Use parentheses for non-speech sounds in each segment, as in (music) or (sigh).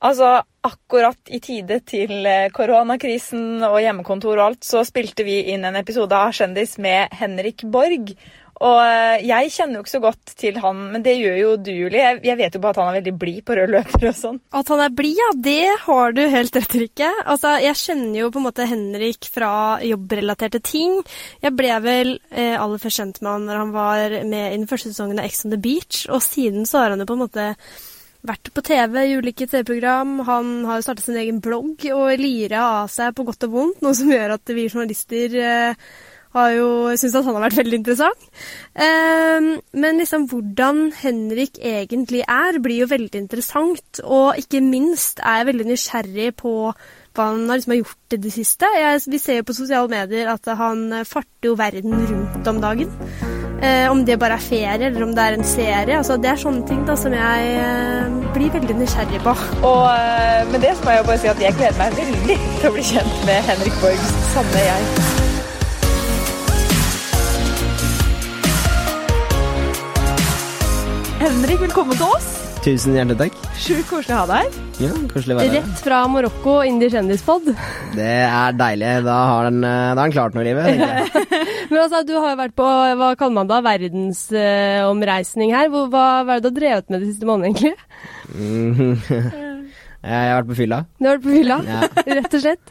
Altså, akkurat i tide til eh, koronakrisen og hjemmekontor og alt, så spilte vi inn en episode av Kjendis med Henrik Borg. Og eh, jeg kjenner jo ikke så godt til han, men det gjør jo du, Julie. Jeg, vet jo bare at han er veldig blid på rød løper og sånn. At han er blid, ja, det har du helt rett i, Rikke. Altså, jeg kjenner jo på en måte Henrik fra jobbrelaterte ting. Jeg ble vel eh, aller først kjent med han når han var med i den første sesongen av Ex on the Beach, og siden så har han jo på en måte vært på TV i ulike TV-program. Han har startet sin egen blogg og lira av seg på godt og vondt, noe som gjør at vi journalister eh, har jo syntes at han har vært veldig interessant. Eh, men liksom hvordan Henrik egentlig er, blir jo veldig interessant. Og ikke minst er jeg veldig nysgjerrig på hva han har, liksom, gjort i det siste. Jeg, vi ser jo på sosiale medier at han farter jo verden rundt om dagen. Eh, om det bare er ferie, eller om det er en serie. Altså, det er sånne ting da, som jeg eh, blir veldig nysgjerrig på. Og eh, med det så må jeg jo bare si at jeg gleder meg veldig til å bli kjent med Henrik Borgs sanne jeg. Henrik, velkommen til oss. Tusen hjertelig takk. Sjukt koselig å ha deg her. Ja, Koselig å være her. Rett fra Marokko inn i kjendispod. Det er deilig. Da har den, eh, den klart noe i livet. (laughs) Men altså, du har jo vært på hva kaller man da, verdensomreisning her. Hvor, hva, hva er det du har drevet med de siste månedene, egentlig? Mhm. (laughs) Jeg har vært på fylla. Du har vært på fylla, Ja. rett og slett.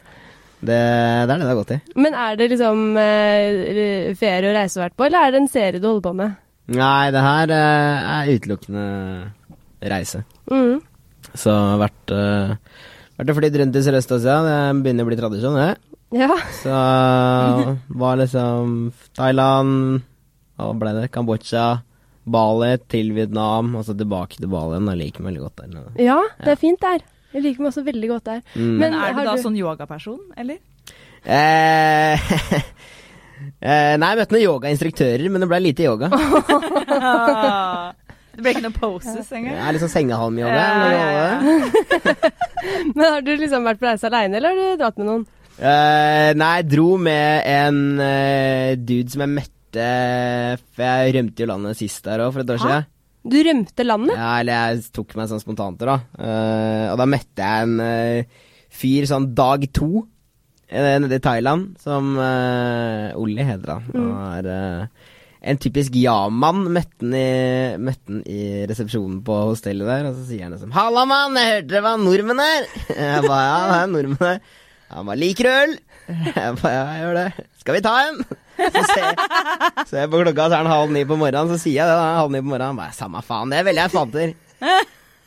Det, det er det det har gått i. Men er det liksom eh, ferie og reise du har vært på, eller er det en serie du holder på med? Nei, det her eh, er utelukkende reise. Mm. Så vært, uh, vært og flydd rundt i Sørøst-Asia. Det begynner å bli tradisjon, det. Ja. Så (laughs) var liksom Thailand, hva ble det? Kambodsja, Bali til Vietnam, og så tilbake til Bali igjen. Jeg liker meg veldig godt der nede. ja, det er fint der. Jeg liker meg også veldig godt der. Mm. Men er du da du... sånn yogaperson, eller? Eh, (laughs) eh, nei, jeg møtte noen yogainstruktører, men det ble lite yoga. (laughs) det ble ikke noen poses engang? Jeg er litt sånn sengehalmyoga. Ja, eller ja, hva det er. (laughs) Men har du liksom vært på reise aleine, eller har du dratt med noen? Uh, nei, jeg dro med en uh, dude som jeg møtte For jeg rømte jo landet sist der òg, for et år siden. Du rømte landet? Ja, eller jeg tok meg sånn spontant da. Uh, og da møtte jeg en fyr sånn dag to nede i Thailand, som uh, Olli heter han. Mm. Og er en typisk ja-mann. Møtte han i, resepsjonen på hostellet der, og så sier han liksom 'Halla, mann, jeg hørte det var nordmenn her!' Jeg ba, ja, det er nordmenn her. Han bare 'Liker du øl?' Jeg ba, ja, jeg gjør det. 'Skal vi ta en?' Så ser, så jeg på klokka, så er den halv ni på morgenen, så sier jeg det. da, halv ni på morgenen. Han bare 'Samme faen, det velger jeg fanter'.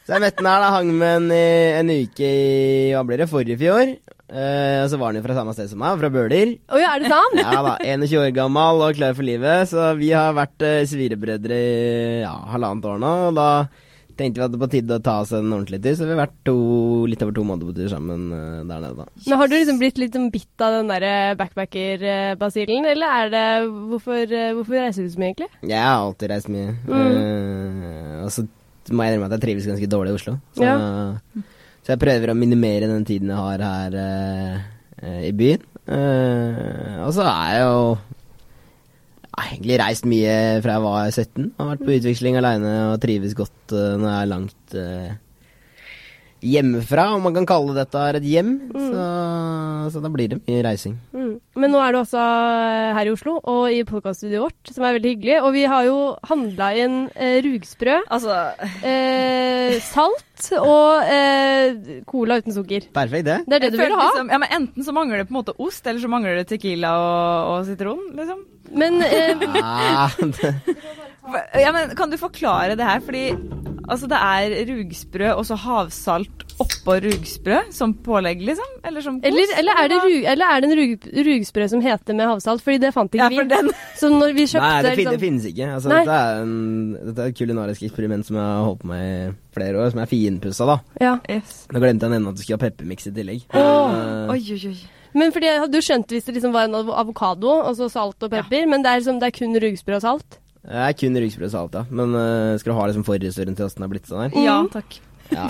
Så jeg møtte han her, da, hang med en, i- en uke i hva blir det, forrige fjor. Eh, og så var han jo fra samme sted som meg, fra Bøler. Oh, ja, er det sant? Ja da, 21 år gammel og klar for livet, så vi har vært uh, svirebrødre i ja, halvannet år nå. Og da tenkte vi at det var på tide å ta oss en ordentlig tur, så vi har vært to, litt over to måneder på tur sammen uh, der nede, da. Men Har du liksom blitt litt sånn bitt av den der backpacker-basillen, eller er det hvorfor, eh, hvorfor reiser du så mye, egentlig? Jeg har alltid reist mye. Eh, og så må jeg innrømme at jeg trives ganske dårlig i Oslo. Så, så jeg prøver å minimere den tiden jeg har her eh, i byen. Uh, og så er jeg jo jeg har egentlig reist mye fra jeg var 17. Har vært på utveksling aleine og trives godt uh, når jeg er langt hjemmefra, om man kan kalle dette et hjem. Så, så da blir det mye reising. Mm. Men nå er du også eh, her i Oslo og i podkaststudioet vårt, som er veldig hyggelig. Og vi har jo handla inn eh, rugsprø, Altså, (laughs) eh, salt og eh, cola uten sukker. Perfekt, det. Det er det jeg du vil ha. Liksom, ja, men enten så mangler det på en måte ost, eller så mangler det tequila og, og sitron, liksom. Men eh, (laughs) Ah. (laughs) Ja, men Kan du forklare det her? Fordi altså, det er rugsprø og så havsalt oppå rugsprø som pålegg, liksom? Eller som kos? eller, eller, er det rug, eller er det en rug, rugsprø som heter med havsalt? Fordi det fant ikke Ja, for vi. den (laughs) Så når vi kjøpte Nei, det, fin det liksom, finnes ikke. Altså, dette, er en, dette er et kulinarisk eksperiment som jeg har holdt på med i flere år, som er finpussa, da. ja. yes. Nå glemte jeg å nevne at du skulle ha peppermix i tillegg. Åh, Uh, Oi, oi, oi. Men fordi Du skjønte hvis det liksom var en avokado og så salt og pepper, men det er, liksom, det er kun rugsprø og salt? Jeg er kun rugsprø ja. Men uh, skal du ha liksom forhistorien til åssen det har blitt sånn her? Ja, Mm. takk. Ja.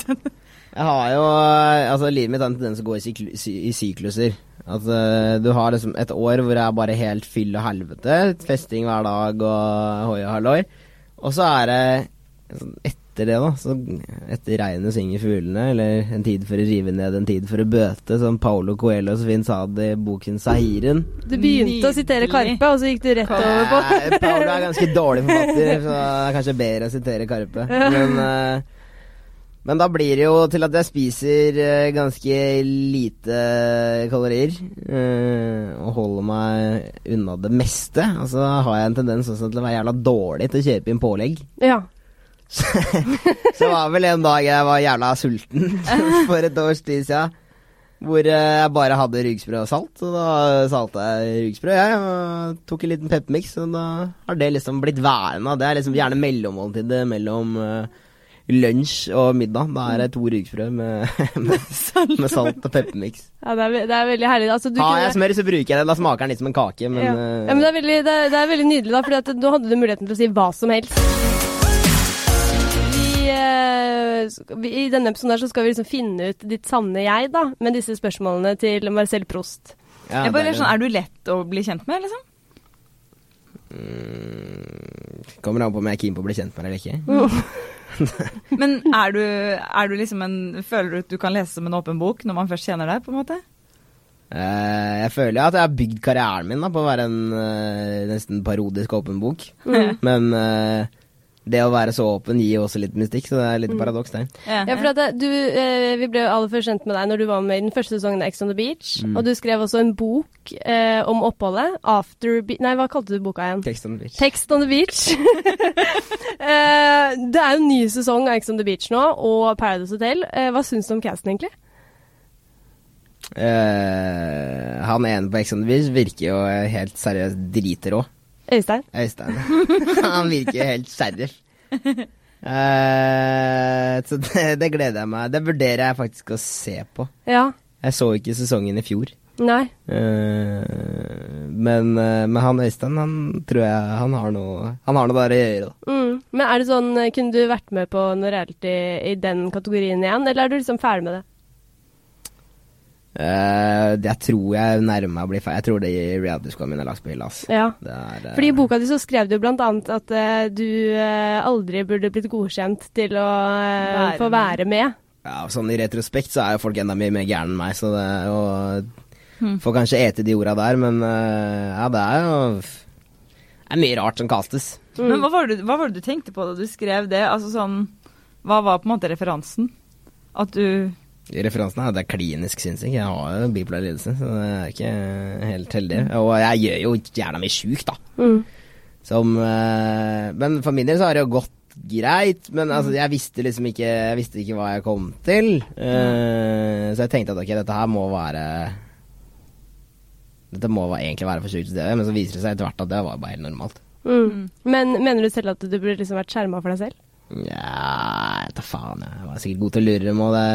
Jeg har jo eh, Altså, livet mitt har en tendens til å gå i, sykl sy, i sykluser. At uh, du har liksom et år hvor jeg er bare helt fyll og helvete. Festing hver dag og hoi og halloi. Og så er det sånn et etter det, da, så etter regnet synger fuglene, eller En tid for å rive ned, en tid for å bøte, som Paolo Coelho så fint sa det i boken Sahiren. Du begynte å sitere Karpe, og så gikk du rett over på Nei, Paolo er ganske dårlig forfatter, så det er kanskje bedre å sitere Karpe. Men, uh, men da blir det jo til at jeg spiser uh, ganske lite kalorier. uh, og holder meg unna det meste. Og så har jeg en tendens også til å være jævla dårlig til å kjøpe inn pålegg. Ja. (laughs) Så det var vel en dag jeg var jævla sulten (laughs) for et års tid siden. Hvor eh, jeg bare hadde rugsprø og salt, og da salta jeg rugsprø, jeg. Og tok en liten peppermix, og da har det liksom blitt værende. Det er liksom gjerne mellommåltidet mellom eh, lunsj og middag. Da er det to rugsprø med, (laughs) med, med salt og peppermix. ja det, er, det er veldig herlig. Altså, Har jeg smør, så bruker jeg det. Da smaker den litt som en kake, men, ja. eh, ja, men det er, veldig, det, er, det er veldig nydelig, da, for nå hadde du muligheten til å si hva som helst. Vi, eh, vi, I denne episoden her så skal vi liksom finne ut ditt sanne jeg, da, med disse spørsmålene til Marcel Prost. ja, Jeg bare, er- sånn, er du lett å bli kjent med, liksom? mm, Kommer an på om jeg er keen på å bli kjent med deg eller ikke. (laughs) Men er du, er du liksom en Føler du at du kan lese som en åpen bok når man først kjenner deg, på en måte? Eh, jeg føler jo at jeg har bygd karrieren min da, på å være en eh, nesten parodisk åpen bok. Mm. Men eh, det å være så åpen gir også litt mystikk, så det er Mm. litt paradoks der. Ja, for at du, eh, Vi ble jo aller først kjent med deg når du var med i den første sesongen av Ex on the Beach. Og du skrev også en bok eh, om oppholdet. After Be Nei, hva kalte du boka igjen? Text on the beach. Text on the Beach. (laughs) eh, det er jo en ny sesong av Ex on the Beach nå, og Paradise Hotel. Eh, hva syns du om casten, egentlig? Eh, han ene på Ex on the Beach virker jo helt seriøst dritrå. Øystein? Øystein. (laughs) han virker jo helt sheriff. Uh, så det, det gleder jeg meg Det vurderer jeg faktisk å se på. Ja. Jeg så ikke sesongen i fjor. Nei. Uh, men, uh, men han Øystein, han tror jeg han har noe Han har noe der å gjøre, da. Mm. Men er det sånn, kunne du vært med på noe reality i den kategorien igjen, eller er du liksom ferdig med det? Eh, jeg tror jeg nærmer meg å bli feil. Jeg tror det reality-skolen min er lagt på hylla. Ja. Det er, eh, Fordi i boka di så skrev du annet at uh, du aldri burde blitt godkjent til å Være få være med. ja, sånn I retrospekt så er jo folk enda mye mer gærne enn meg, så det er jo Får kanskje ete de orda der, men ja, det er jo Det er mye rart som kastes. Men hva var, det, hva var det du tenkte på da du skrev det? Altså sånn Hva var på en måte referansen? At du Referansen er at det er klinisk sinnssyk. Jeg har jo bipolar lidelse, så det er ikke helt heldig. Og jeg gjør jo gjerne mye sjuk, da. Mm. Som eh, Men for min del så har det jo gått greit. Men altså, jeg visste liksom ikke Jeg visste ikke hva jeg kom til. Eh, så jeg tenkte at ok, dette her må være Dette må egentlig være for sjukt til det, men så viser det seg etter hvert at det var bare helt normalt. Mm. Men mener du selv at du burde liksom vært skjerma for deg selv? Nja, jeg tar faen. Jeg var sikkert god til å lure dem, og det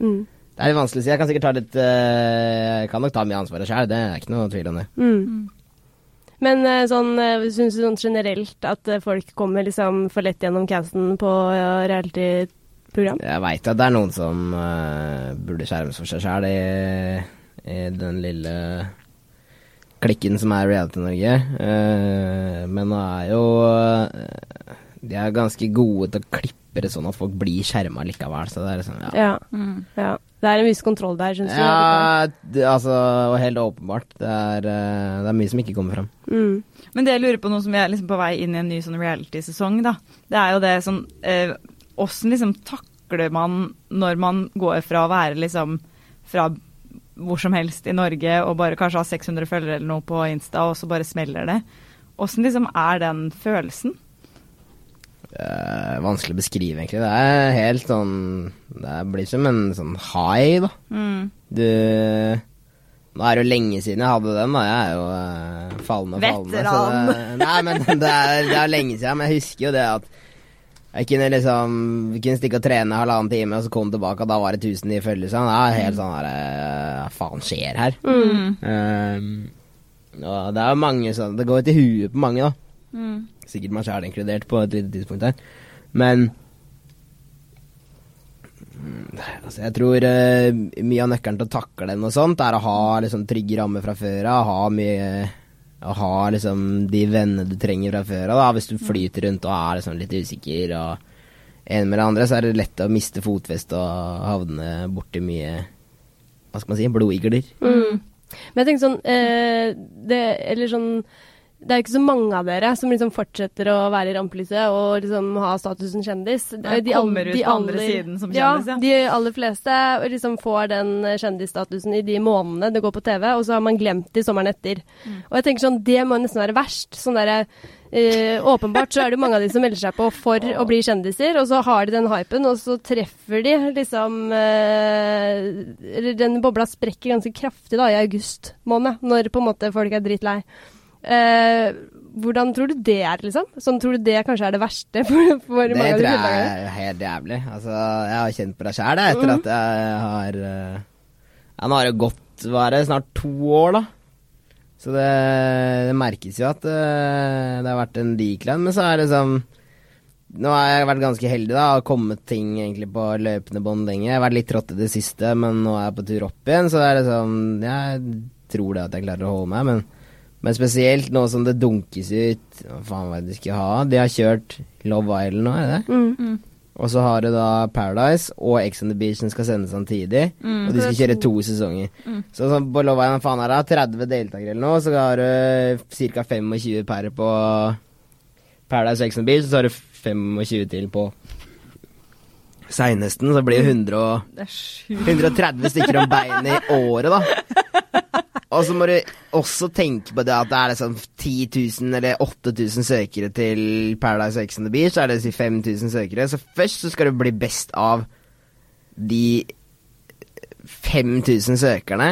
Mm. Det er litt vanskelig å si. Jeg kan sikkert ta litt eh, Jeg kan nok ta mye ansvar sjøl, det er ikke noe tvil om det. Mm. Men uh, sånn, uh, syns du sånn generelt at eh, folk kommer liksom for lett gjennom casten på ja, reality-program? Jeg veit at det er noen som uh, burde skjermes for seg sjæl i, i den lille klikken som er Reality Norge. Uh, men nå er jo uh, De er ganske gode til å klippe det sånn at folk blir skjerma likevel, så det er sånn, ja. Ja. mm. ja. Det er en viss kontroll der, syns du? Ja, det, altså og helt åpenbart. Det er, eh, det er mye som ikke kommer fram. Mm. Men det jeg lurer på nå som vi er liksom på vei inn i en ny sånn reality-sesong, da, det er jo det sånn eh, Åssen liksom takler man når man går fra å være liksom fra hvor som helst i Norge og bare kanskje ha 600 følgere eller noe på Insta, og så bare smeller det. Åssen liksom er den følelsen? Er vanskelig å beskrive, egentlig. Det er helt sånn Det blir som en sånn high, da. Mm. Du Nå er det jo lenge siden jeg hadde den, da. Jeg er jo uh, fallende fallende. så Veteran. Det, (laughs) nei, men det er, det er lenge siden. Men jeg husker jo det at jeg kunne liksom Vi kunne stikke og trene halvannen time, og så kom tilbake, og da var det 1000 i følgere. Så det er helt sånn her Hva Hva faen skjer her? Mm. Uh, og det er jo mange sånn Det går jo til huet på mange, da. Mm. Sikkert meg sjæl inkludert på et lite tidspunkt her. Men Mm, altså jeg tror uh, mye av nøkkelen til å takle den og sånt, er å ha liksom trygge rammer fra før av. Ha mye Å ha liksom de vennene du trenger fra før av, hvis du flyter rundt og er liksom litt usikker og ene med det andre, så er det lett å miste fotfestet og havne borti mye Hva skal man si blodigler. Mm. Men jeg tenker sånn, eh, det, eller sånn det er ikke så mange av dere som liksom fortsetter å være i rampelyset og liksom ha statusen kjendis. De kommer ut på andre siden som kjendis, ja. De aller fleste liksom får den kjendisstatusen i de månedene det går på TV, og så har man glemt det sommeren etter. Mm. Og jeg tenker sånn, Det må nesten være verst. Sånn der, eh, åpenbart så er det mange av de som melder seg på for å bli kjendiser, og så har de den hypen, og så treffer de liksom eh, Den bobla sprekker ganske kraftig da i august måned, når på en måte folk er drittlei. Eh, hvordan tror du det er, liksom? Sånn, tror du det kanskje er det verste for, for det mange av tror jeg er helt jævlig. Altså, jeg har kjent på det sjæl etter Mm. at jeg har uh, ja, Nå har det gått hva er det, snart to år, da. Så det, det merkes jo at eh, det har vært en decline, men så er det sånn Nå har jeg vært ganske heldig, da. Har kommet ting egentlig på løpende bånd lenge. Jeg har vært litt trått i det siste, men nå er jeg på tur opp igjen, så er det sånn Jeg tror det at jeg klarer å holde meg, men men spesielt nå som det dunkes ut Hva faen var det de skal ha? De har kjørt Love Island nå, er det det? Mm. Og så har du da Paradise og Ex on the Beach som skal sendes samtidig. Og de skal kjøre to sesonger. Så sånn på Love Island faen er det 30 deltakere eller noe, så har du ca. 25 per på Paradise og Ex on the Beach, og så har du 25 til på seinesten. så blir det 100 og Det er 130 stykker om beinet i året, da. (laughs) Og så må du også tenke på det at det er liksom 10 000 eller 8000 søkere til Paradise Ex on the Beach. Så er det si 5000 søkere. Så først så skal du bli best av de 5000 søkerne.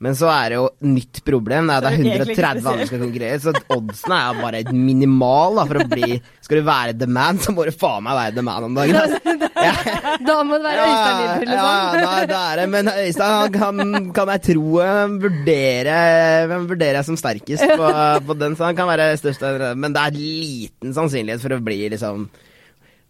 Men så er det jo nytt problem. Det er, det er det er 130 andre som skal konkurrere. Så oddsene er jo bare minimal da, for å bli Skal du være the man, så må du faen meg være the man om dagen. Altså. (laughs) Ja. Da må det være Øystein Ja, liksom. ja, det er det. Men Øystein han kan, kan jeg tro eh, vurdere Hvem vurderer jeg som sterkest på, (laughs) på den, så han kan være størst. Men det er liten sannsynlighet for å bli liksom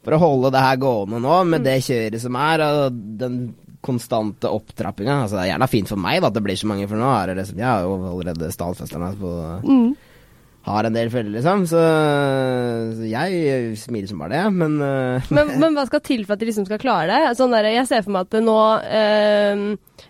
For å holde det her gående nå, med det kjøret som er, og den konstante opptrappinga. Altså, det er gjerne fint for meg da, at det blir så mange, for nå er det liksom Jeg har jo allerede stadfesta meg på Mm. Har en del følgere, liksom. Så, så jeg smiler som bare det, men uh, Men, men hva skal til for at de liksom skal klare det? Sånn der, jeg ser for meg at nå eh,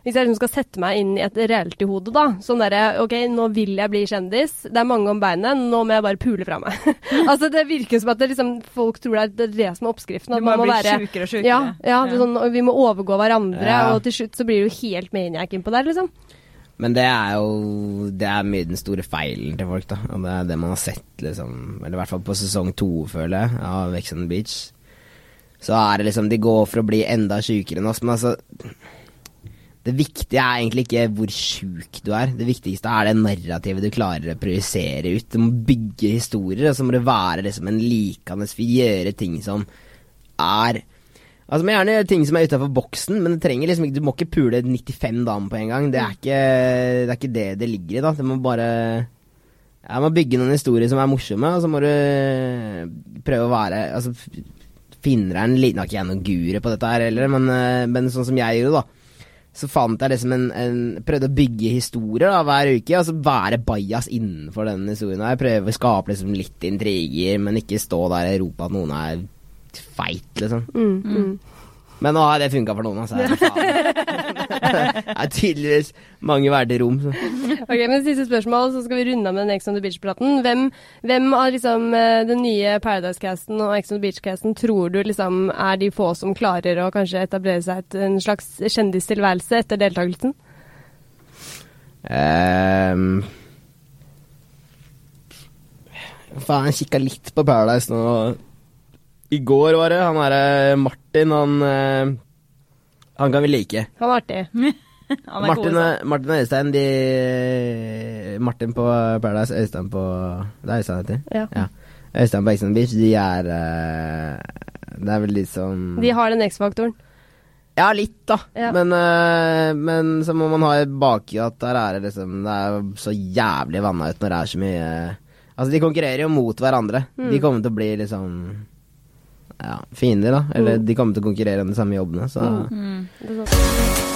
Hvis jeg liksom skal sette meg inn i et reality-hode, da. Sånn derre OK, nå vil jeg bli kjendis. Det er mange om beinet. Nå må jeg bare pule fra meg. (laughs) altså, det virker som at det liksom, folk tror det er det, er det som er oppskriften. Du At må man må bli være sjukere og sjukere. ja, ja, er sånn, og vi må overgå hverandre, Ja. og til slutt så blir du helt maniac innpå der, liksom. Men det er jo Det er mye den store feilen til folk, da. Og det er det man har sett, liksom. Eller i hvert fall på sesong to, føler jeg, av Ex on the Beach. Så er det liksom De går for å bli enda sjukere enn oss, men altså Det viktige er egentlig ikke hvor sjuk du er. Det viktigste er det narrativet du klarer å projisere ut. Du må bygge historier, og så må det være liksom en likende fyr. Gjøre ting som er Altså, men gjerne ting som er utafor boksen, men det trenger liksom ikke, du må ikke pule 95 damer på en gang. Det er ikke det, er ikke det det ligger i, da. Det må bare Ja, må bygge noen historier som er morsomme, og så må du prøve å være Altså, finner jeg en liten Nå er ikke jeg noen guru på dette her heller, men, eh, men sånn som jeg gjorde, da. Så fant jeg liksom en, en Prøvde å bygge historier da, hver uke, og så være bajas innenfor denne historien. her. Prøve å skape liksom litt intriger, men ikke stå der og rope at noen er feit, liksom. Mm, mm. Men nå har det funka for noen, altså. (laughs) Det er tydeligvis mange verdige rom. Så. Ok, men Siste spørsmål, så skal vi runde av med den Ex on the Beach-praten. Hvem, hvem av liksom, eh, den nye Paradise-casten og Ex on the Beach-casten tror du liksom er de få som klarer å kanskje etablere seg et, en slags kjendistilværelse etter deltakelsen? Um, faen, jeg kikka litt på Paradise nå. I går var det. Han derre Martin, han eh, Han kan vi like. Han er artig. (laughs) Han er Martin, god, Martin og Øystein, de Martin på Paradise, Øystein på Det er Øystein heter? Ja. Ja. Øystein på Ex on Beach, de er eh, Det er vel de som De har den X-faktoren. Ja, litt, da. Ja. Men, men så må man ha i bakhuet at der er det liksom Det er så jævlig vanna ut når det er så mye Altså, de konkurrerer jo mot hverandre. Mm. De kommer til å bli liksom ja, fiender, da. Eller Mm. de kommer til å konkurrere om de samme jobbene, så Mm. Sånn.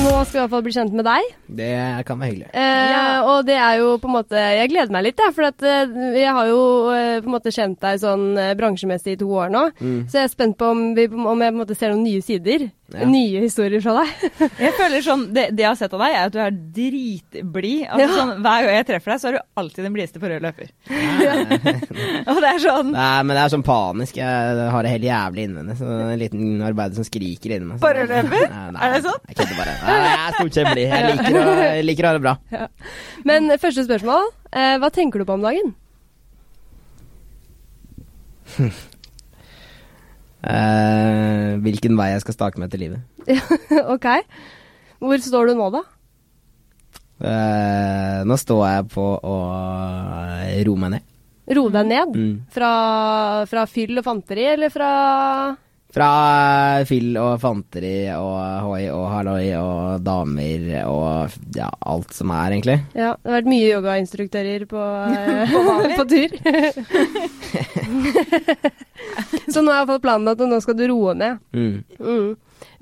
Nå skal vi i hvert fall bli kjent med deg. Det kan være hyggelig. Eh, Ja. Og det er jo på en måte Jeg gleder meg litt, jeg. For at, eh, jeg har jo eh, på en måte kjent deg sånn eh, bransjemessig i to år nå. Mm. Så jeg er spent på om, vi, om jeg på en måte ser noen nye sider. Ja. Nye historier fra deg. (laughs) Jeg føler sånn, det, det jeg har sett av deg, er at du er dritblid. Altså, Ja. sånn, hver gang jeg treffer deg, så er du alltid den blideste på rød løper. (laughs) Og det er sånn Nei, men det er sånn panisk. Jeg har det helt jævlig innvendig. Så er en liten arbeider som skriker inni meg. så- På rød løper? Nei, nei, Er det sånn? Jeg kødder bare. Nei, jeg er stort sett blid. Jeg liker, å, jeg liker å ha det bra. Men eh, første spørsmål. Eh, hva tenker du på om dagen? Eh, hvilken vei jeg skal stake meg til livet. (laughs) ok. Hvor står du nå, da? Uh, nå står jeg på å roe meg ned. Roe deg ned? Mm. Fra, fra fyll og fanteri, eller fra Fra fyll og fanteri og hoi og halloi og damer og ja, alt som er, egentlig. Ja, det har vært mye yogainstruktører på, eh, (laughs) på tur. (laughs) (laughs) Så nå er iallfall planen at nå skal du roe ned. Mm. Mm.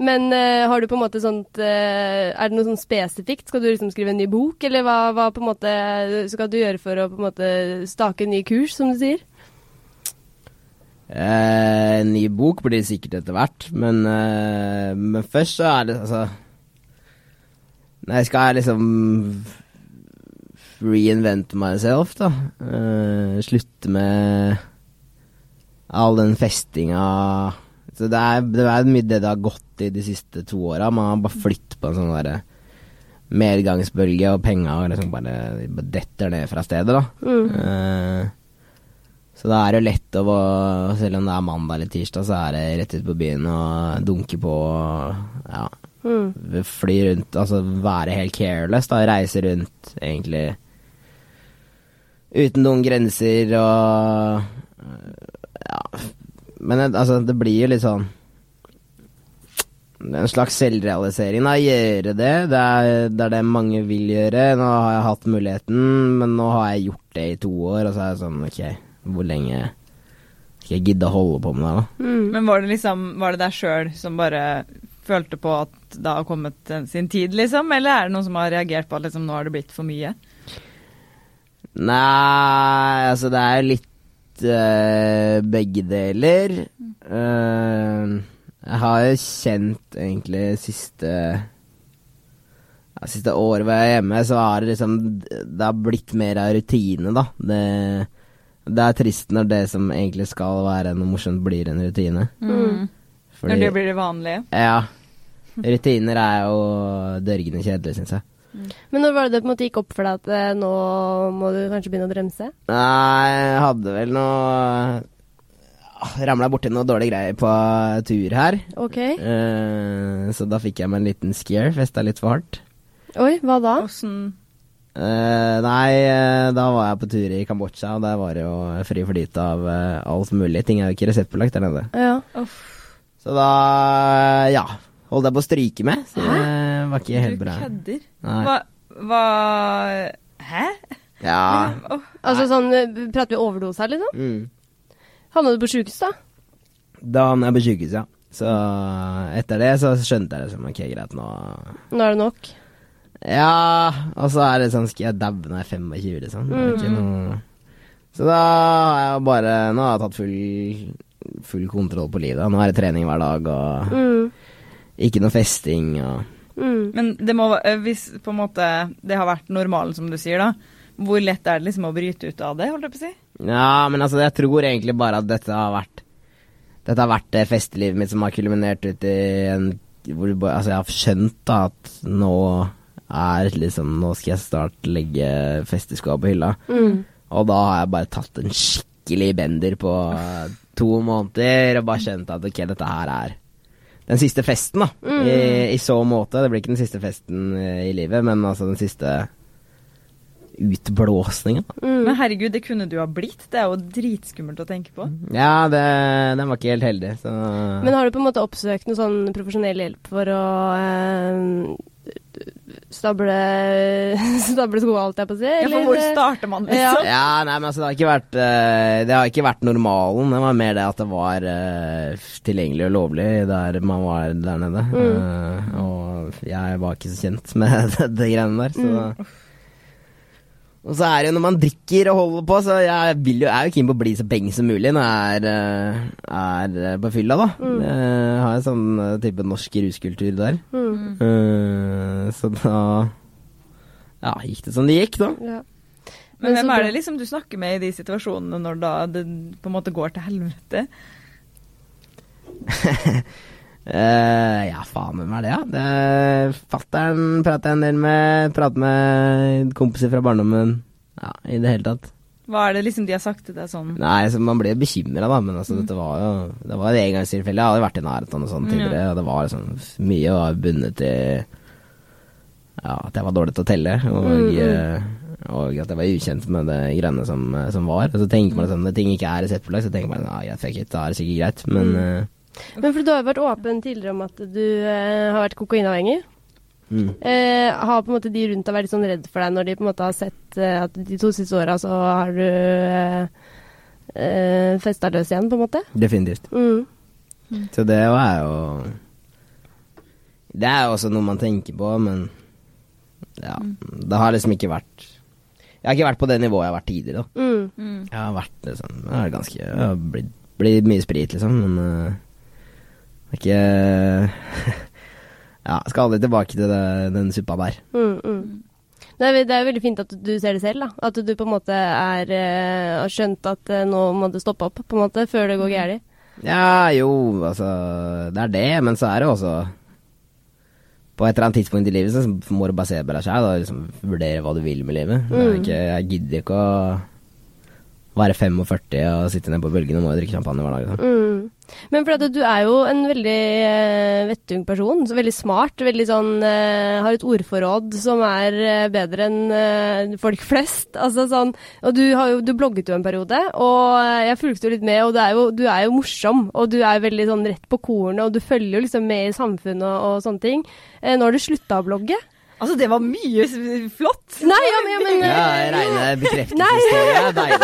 Men uh, har du på en måte sånt uh, Er det noe sånn spesifikt? Skal du liksom skrive en ny bok, eller hva, hva på en måte skal du gjøre for å på en måte stake en ny kurs, som du sier? Eh, en ny bok blir det sikkert etter hvert, men, eh, men først så er det altså Nei, skal jeg liksom reinvente myself, da. Eh, slutte med all den festinga Så det er, det er mye det det har gått i de siste to åra. Man har bare flyttet på en sånn derre medgangsbølge, og penga liksom bare, bare detter ned fra stedet, da. Mm. Uh, så da er det jo lett å Selv om det er mandag eller tirsdag, så er det rett ut på byen og dunke på og ja, Mm. fly rundt. Altså være helt careless, da. Reise rundt, egentlig. Uten noen grenser og Ja. Men det- altså, det blir jo litt sånn en slags selvrealisering. Da. Gjøre det. Det er, det er det mange vil gjøre. Nå har jeg hatt muligheten, men nå har jeg gjort det i to år, og så er jeg sånn Ok, hvor lenge skal jeg gidde å holde på med det, da? Mm. Men var det liksom Var det deg sjøl som bare følte på at det har kommet sin tid, liksom? Eller er det noen som har reagert på at liksom, nå har det blitt for mye? Nei, altså det er litt eh, begge deler. Uh, jeg har jo kjent egentlig siste ja, Siste året hvor jeg er hjemme, så har det liksom Det har blitt mer av rutine, da. Det, det er trist når det som egentlig skal være noe morsomt, blir en rutine. Mm. Fordi- Når det blir det vanlige? Ja. Rutiner er jo dørgende kjedelig, syns jeg. Men når var det det på en måte gikk opp for deg at eh, nå må du kanskje begynne å bremse? Nei, jeg hadde vel noe Ramla borti noe dårlige greier på tur her. Ok. Eh, så da fikk jeg meg en liten scare. Festa litt for hardt. Oi, hva da? Åssen Eh, nei, eh, da var jeg på tur i Kambodsja, og der var det jo fri flyt av eh, alt mulig. Ting er jo ikke reseptbelagt der nede. Ja. Så da, ja Holdt jeg på å stryke med. Så det var ikke helt bra. Du kødder? Nei. Hva, hva Hæ? Ja. Åh, Altså sånn, eh, prater vi overdose her, liksom? Mm. Havna du på sjukehus, da? Da havna jeg på sjukehus, ja. Så etter det så skjønte jeg liksom ok, greit, nå Nå er det nok. Ja, og så er det sånn Skal jeg daue når jeg er 25, liksom? Det er ikke noe... Så da har jeg bare Nå har jeg tatt full, full kontroll på livet. Nå er det trening hver dag, og Mm. Ikke noe festing og Mm. Men det må, eh, hvis på en måte det har vært normalen, som du sier, da, hvor lett er det liksom å bryte ut av det, holdt jeg på å si? Ja, men altså, jeg tror egentlig bare at dette har vært Dette har vært det festelivet mitt som har kulminert ut i en hvor Altså, jeg har skjønt da at nå er liksom Nå skal jeg snart legge festeskoa på hylla. Mm. Og da har jeg bare tatt en skikkelig bender på to måneder og bare skjønt at ok, dette her er den siste festen, da. I, I så måte. Det blir ikke den siste festen eh, i livet, men altså den siste utblåsningen. da. Mm. Men herregud, det kunne du ha blitt. Det er jo dritskummelt å tenke på. Ja, det, den var ikke helt heldig, så Men har du på en måte oppsøkt noe sånn profesjonell hjelp for å eh, stable (laughs) stable sko, holdt jeg på å si? Ja, for hvor starter man, liksom? Ja, nei, men altså, det har ikke vært eh, Det har ikke vært normalen. Det var mer det at det var uh, tilgjengelig og lovlig der man var der nede. Eh, og jeg var ikke så kjent med (laughs) det greiene der, så Og så er det jo når man drikker og holder på, så jeg vil jo, er jo keen på å bli så beng som mulig når jeg er, eh, er eh, på fylla, da. Jeg har en sånn eh, type norsk ruskultur der. Mm. Eh, så da ja, gikk det som det gikk, da. Ja. Men Men hvem er det liksom du snakker med i de situasjonene når da det på en måte går til helvete? (laughs) Eh, ja, faen, hvem er det, da? Ja? Fattern prater jeg en del med. Prater med kompiser fra barndommen. Ja, i det hele tatt. Hva er det liksom de har sagt til deg sånn? Nei, så man ble bekymra, da, men altså, dette var jo Det var et engangstilfelle. Jeg hadde vært i nærheten og sånn tidligere, og det var liksom Mye var bundet til Ja, at jeg var dårlig til å telle, og, mm. og at jeg var ukjent med det greiene som, som var. Og så tenker man sånn, når ting ikke er reseptbelagt, så tenker man ja, fikk it, da er det sikkert greit, men eh, Men for du har jo vært åpen tidligere om at du eh, har vært kokainavhengig. mm. Eh, har på en måte de rundt deg vært litt sånn redd for deg når de på en måte har sett eh, at de to siste åra så har du eh, eh, festa løs igjen, på en måte? Definitivt. Mm. Så det er jo Det er jo også noe man tenker på, men ja, det har liksom ikke vært Jeg har ikke vært på det nivået jeg har vært tidligere, da. Mm. Mm. Jeg har vært liksom Jeg har ganske Jeg har blitt, blitt mye sprit, liksom, men eh, ikke (laughs) Ja, jeg skal aldri tilbake til det, den suppa der. Mm, mm. Det, er, det er veldig fint at du ser det selv, da. At du på en måte er, uh, har skjønt at uh, nå må du stoppe opp, på en måte, før det går galt. Ja, jo, altså Det er det, men så er det også På et eller annet tidspunkt i livet så må du bare se på deg sjæl og liksom vurdere hva du vil med livet. Det er Mm. ikke, jeg gidder ikke å være 45 og sitte ned på bølgen og må drikke champagne hver dag. Mm. Men for at du er jo en veldig eh, vettung person, veldig smart, veldig sånn eh, Har et ordforråd som er eh, bedre enn folk flest. (laughs) Altså sånn Og du jo Du blogget jo en periode, og jeg fulgte jo litt med, og er jo, du er jo morsom, og du er veldig sånn rett på kornet, og du følger jo liksom med i samfunnet og, og sånne ting. Nå har du slutta å blogge. Altså, det var mye flott! Nei, ja, men, ja, men Ja, Reine bekreftelseshistorie. Det er deilig.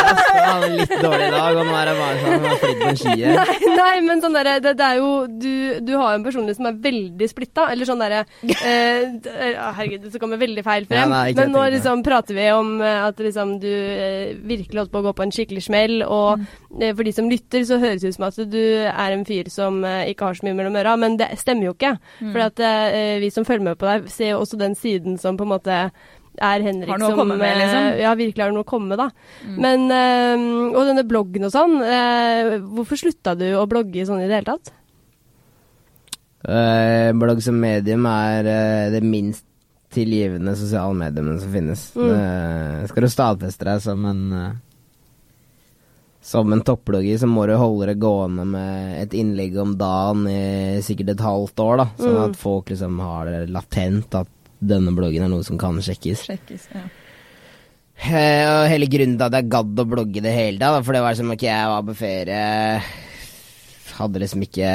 hadde litt dårlig dag, og nå er det bare sånn jeg flydd på en sky. Nei, nei, men sånn derre det, det er jo Du, du har jo en personlighet som er veldig splitta. Eller sånn derre eh, eh, Herregud, det kommer veldig feil frem. Ja, nei, men nå liksom prater vi om eh, at liksom du eh, virkelig holdt på å gå på en skikkelig smell. Og eh, for de som lytter, så høres det ut som at du er en fyr som eh, ikke har så mye mellom øra. Men det stemmer jo ikke. For at eh, vi som følger med på deg, ser jo også den siden som på en måte er Henrik Har noe å som komme med, liksom. eh, Ja, virkelig har noe å komme med, da. Men eh, Og denne bloggen og sånn. eh, hvorfor slutta du å blogge sånn i det hele tatt? Uh, blogg som medium er uh, det minst tilgivende sosiale mediumet som finnes. Mm. Uh, skal du stadfeste deg som en som en topplogger, så må du holde det gående med et innlegg om dagen i sikkert et halvt år, da. Sånn Mm. at folk liksom har det latent at denne bloggen er noe som kan sjekkes. Sjekkes, ja. Eh, og hele grunnen til at jeg gadd å blogge det hele da, for det var som ok, jeg var på ferie Hadde liksom ikke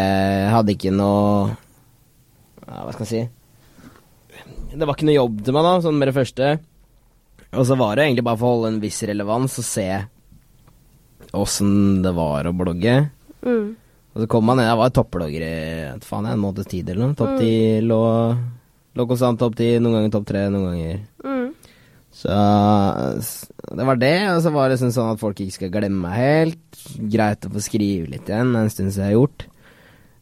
Hadde ikke noe ja, Hva skal jeg si Det var ikke noe jobb til meg, da, sånn med det første. Og så var det egentlig bare for å holde en viss relevans og se åssen det var å blogge. Mm. Og så kom man ned, jeg var topplogger i faen, jeg, en måneds tid eller noe. Topp ti lå, lå konstant topp ti, noen ganger topp tre, noen ganger Mm. så det var det, og så var det sånn sånn at folk ikke skal glemme meg helt. Greit å få skrive litt igjen, det er en stund siden jeg har gjort.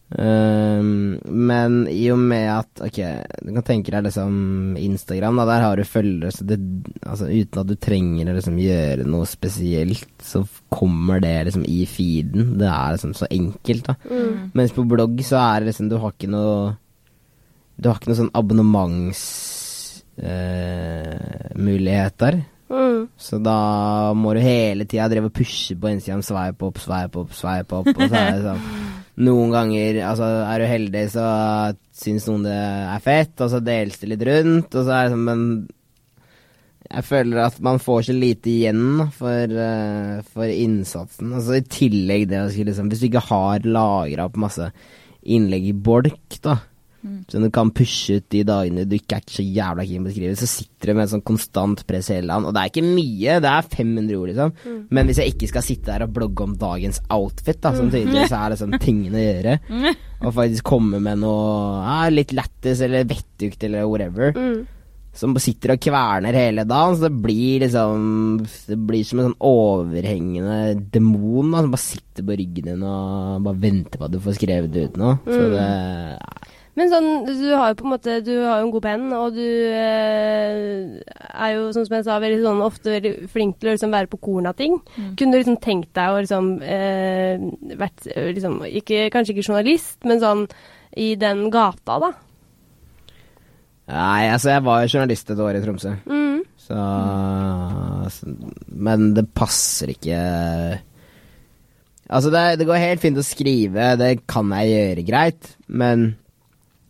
Um, men i og med at Ok, du kan tenke deg liksom Instagram, da, der har du følgere, så det Altså uten at du trenger å liksom gjøre noe spesielt, så kommer det liksom i feeden. Det er liksom så enkelt, da. Mm. Mens på blogg så er det liksom Du har ikke noe Du har ikke noe sånn abonnementsmuligheter. Mm. så da må du hele tida drive og pushe på Instagram. Sveip opp, sveip opp, sveip opp. Og så er det sånn (laughs) Noen ganger altså, er du heldig, så syns noen det er fett, og så deles det litt rundt. Og så er det sånn Men jeg føler at man får så lite igjen for, uh, for innsatsen. Altså I tillegg det å skulle liksom Hvis du ikke har lagra opp masse innlegg i bolk, da, Så du kan pushe ut de dagene du ikke er så jævla keen på å skrive. Så sitter du med et sånn konstant press hele dagen. Og det er ikke mye, det er 500 ord, liksom. Men hvis jeg ikke skal sitte der og blogge om dagens outfit, da, som tydeligvis er liksom (laughs) tingene å gjøre, og faktisk komme med noe ja, litt lættis eller vettugt eller whatever Mm. som sitter og kverner hele dagen. Så det blir liksom Det blir som en sånn overhengende demon da, som bare sitter på ryggen din og bare venter på at du får skrevet det ut noe. Så det Men sånn, du har jo på en måte Du har jo en god penn, og du eh, er jo, som jeg sa, veldig sånn ofte veldig flink til å liksom være på kornet av ting. Kunne du liksom tenkt deg å liksom eh, vært liksom ikke, Kanskje ikke journalist, men sånn i den gata, da? Nei, altså, jeg var jo journalist et år i Tromsø. Mm. Så, så Men det passer ikke Altså, det, det går helt fint å skrive, det kan jeg gjøre greit, men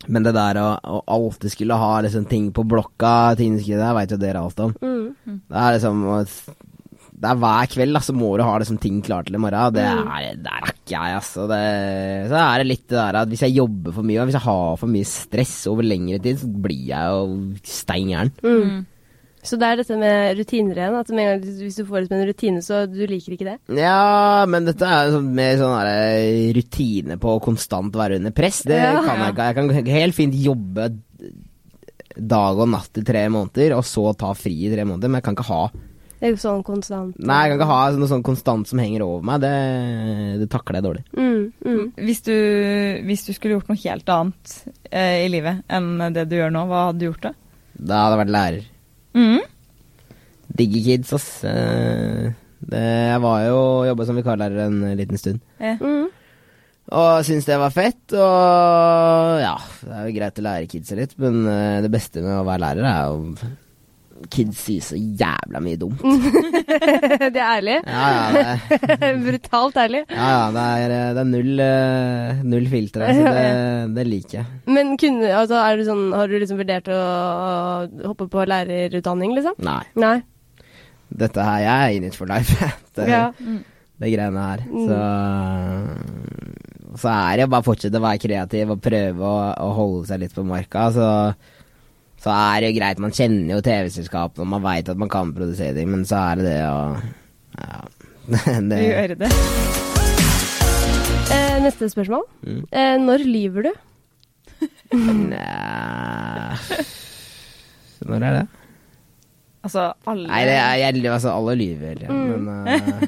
men det der å, å alltid skulle ha liksom ting på blokka, ting skulle, det veit jo dere alt om. Mm. Det er liksom Det er hver kveld, da, så må du ha liksom ting klart til i morgen. Det Mm. er, det er ikke jeg, altså. Det, så er det litt det der at hvis jeg jobber for mye, og hvis jeg har for mye stress over lengre tid, så blir jeg jo stein gæren. Mm. Så det er dette med rutiner igjen. At en gang hvis du får det som en rutine, så du liker ikke det? Ja, men dette er sånn, mer sånn der rutine på å konstant være under press. Det Ja. kan jeg ikke. Jeg kan helt fint jobbe dag og natt i tre måneder, og så ta fri i tre måneder, men jeg kan ikke ha Det er jo sånn konstant. Nei, jeg kan ikke ha noe sånn konstant som henger over meg. Det, det takler jeg dårlig. Mm, mm. Hvis du, hvis du skulle gjort noe helt annet eh, i livet enn det du gjør nå, hva hadde du gjort da? Da hadde jeg vært lærer. Mm. Digger kids, ass. Eh, Det, jeg var jo jobba som vikarlærer en liten stund. Yeah. Mm. Og syntes det var fett, og ja, det er jo greit å lære kidsa litt, men eh, det beste med å være lærer er jo Kids sier så jævla mye dumt. (laughs) det er ærlig. Ja, ja, det, (laughs) Brutalt ærlig. ja, ja, det, er, det er null, eh, null filter Altså, det, det liker jeg. Men kunne, altså, er du sånn, har du liksom vurdert å hoppe på lærerutdanning, liksom? Nei. Nei. Dette her, jeg er in it for life. (laughs) Det, Ja. det greiene her. Så, så er det bare å fortsette å være kreativ og prøve å, å holde seg litt på marka. Så, så er det jo greit. Man kjenner jo TV-selskapene, og man veit at man kan produsere ting, men så er det det å Ja. (laughs) det, Gjøre det. Eh, neste spørsmål. Mm. Eh, når lyver du? Nei Når er det? Altså, alle Nei, det er, jeg, altså, alle lyver ja. Mm. men (laughs) uh,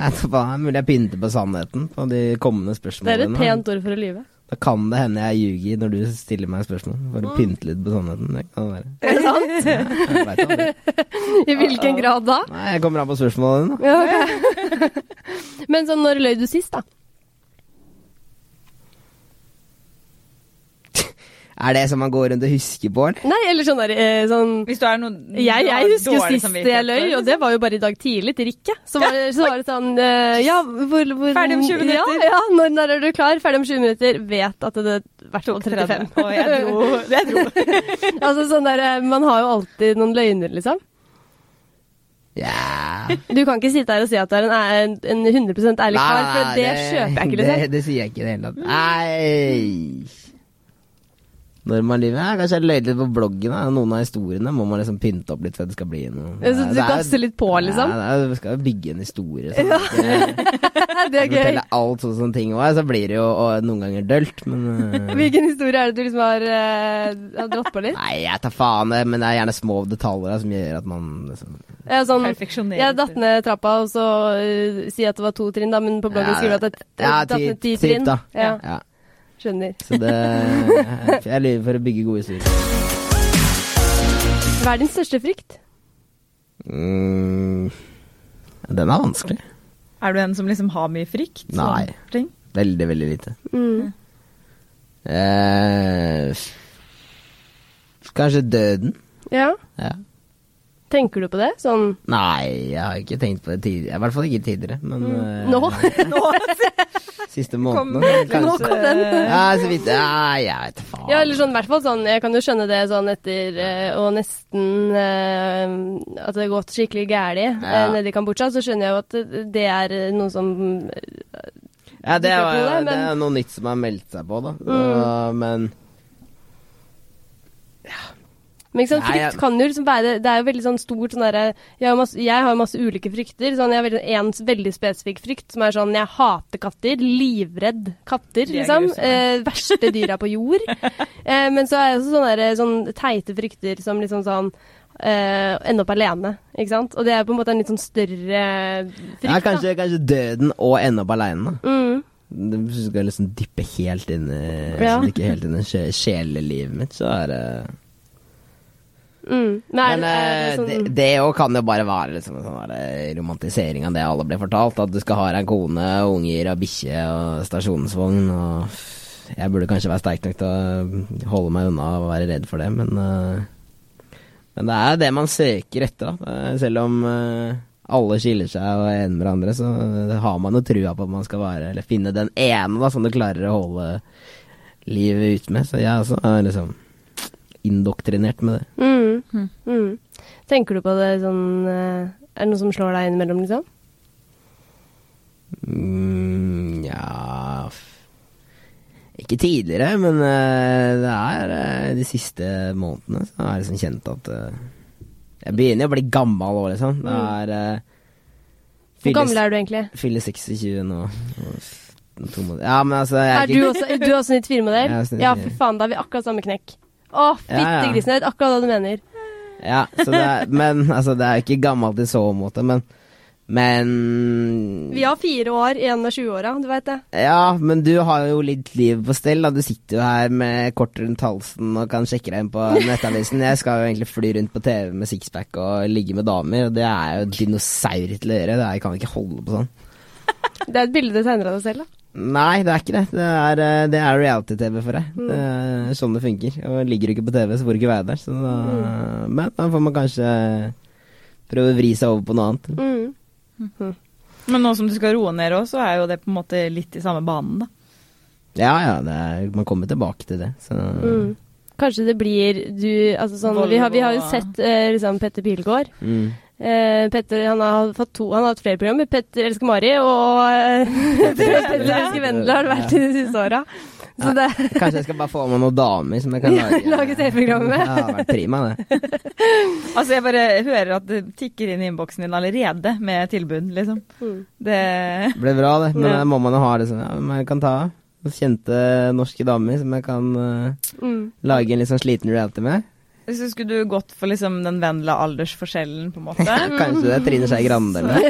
det er mulig jeg pynter på sannheten på de kommende spørsmålene. Det er et pent ord for å lyve. Da kan det hende jeg ljuger når du stiller meg spørsmål. For å pynte litt på sannheten. Det kan være. Er det sant? Ja, jeg. (laughs) I hvilken grad da? Nei, jeg kommer an på spørsmålet ditt. Ja, okay. (laughs) Men sånn, når løy du sist, da? Er det som man går rundt og husker på. Nei, eller sånn der eh, sånn Hvis du er noe jeg, jeg husker sist samvittighet jeg løy, og det var jo bare i dag tidlig til Rikke. Så var det, så var det sånn eh, Ja, hvor, hvor Ferdig om 20 minutter. Ja, ja når, når er du klar? Ferdig om 20 minutter. Vet at det i hvert fall 35. Og jeg dro, jeg dro. (laughs) altså sånn der, eh, Man har jo alltid noen løgner, liksom. Ja Du kan ikke sitte her og si at du er en, en 100% ærlig kar, for det, kjøper jeg ikke, liksom. Det, det sier jeg ikke i det hele tatt. Nei Når man lever, ja, Kanskje jeg løy litt på bloggen. Da. Noen av historiene må man liksom pynte opp litt for at det skal bli noe. Ja, så du Det er- gasser litt på, liksom? Ja, det er, vi skal jo bygge en historie. Sånn. Ja. (laughs) det er gøy. Fortelle alt sånn som ting var, så blir det jo og, noen ganger dølt, men uh... (laughs) Hvilken historie er det du liksom har, uh, har dratt på litt? Nei, jeg tar faen, det, men det er gjerne små detaljer da, som gjør at man liksom Ja, sånn, jeg datt ned trappa og så uh, si at det var to trinn, da, men på bloggen Ja, skriver du at det er datt ti, ned ti ti, trinn. da. Ja, Ja. Skjønner. Så det Jeg lyver for å bygge gode historier. Hva er din største frykt? Mm, den er vanskelig. Er du en som liksom har mye frykt? Nei. ting? Veldig, veldig lite. Mm. Eh, kanskje døden? Ja, Ja. Tenker du på det? Sånn Nei, jeg har ikke tenkt på det tidligere. I hvert fall ikke tidligere. Men mm. (laughs) nå? siste Kom, måneden. Nå kom den. Ja, så vidt Ja, jeg vet faen. Ja, eller sånn, i hvert fall sånn, jeg kan jo skjønne det sånn etter og å nesten uh, At det har gått skikkelig gærlig Ja. eh, nede i Kambodsja, så skjønner jeg jo at det er eh, noe som Ja, det, er, det, men... det, er noe nytt som har meldt seg på, da. Så, men Men ikke sant, Nei, frykt kan jo liksom være Det er jo veldig sånn stort sånn derre jeg, jeg har masse ulike frykter. Sånn, jeg har en veldig spesifikk frykt som er sånn Jeg hater katter. Livredd katter, er liksom. Eh, verste dyra på jord. (laughs) Eh, men så er det også sånne, der, sånn teite frykter som liksom sånn Uh, Ende opp alene, ikke sant. Og det er på en måte en litt sånn større frykt. Ja, kanskje, kanskje døden og ende opp alene. Mm. Du skal liksom dyppe helt inn i Ja. Dykke helt inn i sje- sjelelivet mitt, så er det Mm. Men, Men er, eh, er det sånn det jo kan jo bare være liksom en sånn romantisering av det alle blir fortalt. At du skal ha deg en kone, unger og bikkje og stasjonsvogn. Og jeg burde kanskje være sterk nok til å holde meg unna og være redd for det, men eh, Men det er det man søker etter, da. Eh, Selv om eh, alle skiller seg og er enige med hverandre, så har man jo trua på at man skal være Eller finne den ene da som du klarer å holde livet ut med. Så jeg også er liksom indoktrinert med det. mm. Mm. Mm. Tenker du på det sånn eh, Er det noe som slår deg innimellom, liksom? Mm, ja Ikke tidligere, men eh, det er eh, de siste månedene så har jeg liksom kjent at Jeg begynner å bli gammel òg, liksom. Det er uh, Hvor gammel er du egentlig? Fyller 26 nå. to måneder. Ja, men altså jeg Er du også, er du også 94-modell? Jeg er Ja, 94. fy faen, da har vi akkurat samme knekk. Å, ja. jeg vet akkurat hva du mener. Ja, så det er, (laughs) men altså, det er ikke gammelt i så måte, men Men Vi har fire år i en av 20-åra, du veit det. Ja, men du har jo litt liv på stell. Da. Du sitter jo her med kort rundt halsen og kan sjekke deg inn på (laughs) nettavisen. Jeg skal jo egentlig fly rundt på TV med sixpack og ligge med damer, og det er jo dinosaur til å gjøre. Det jeg kan ikke holde på sånn. (laughs) Det er et bilde du tegner av deg selv, da. Nei, det er ikke det. Det er, eh, det er reality-TV for deg. Det er sånn det funker. Og ligger du ikke på TV, så får du ikke være der. Så da, Men da får man kanskje prøve å vri seg over på noe annet. Mm. Men nå som du skal roe ned òg, så er jo det på en måte litt i samme banen, da. Ja ja, det er, man kommer tilbake til det. Så Mm. Kanskje det blir du Altså sånn Vi har, vi har jo sett eh, liksom Petter Pilgaard. mm. Eh, Petter han har fått to Han har hatt flere programmer. Petter elsker Mari og eh, (laughs) Petter elsker Vendela har det vært i de siste åra. Så det Kanskje jeg skal bare få med noen damer som jeg kan lage lage TV-program med. Ja, det har vært prima, det. (laughs) Altså, jeg bare hører at det tikker inn i innboksen din allerede med tilbud, liksom. mm. Det Det ble bra, det. Men Ja. må man jo ha det sånn. Ja, men jeg kan ta kjente norske damer som jeg kan uh, Mm. lage en litt sånn sliten reality med. Så skulle du gått for liksom den vennlige aldersforskjellen, på en måte. (laughs) Kanskje det er Trine Skei Grande eller noe.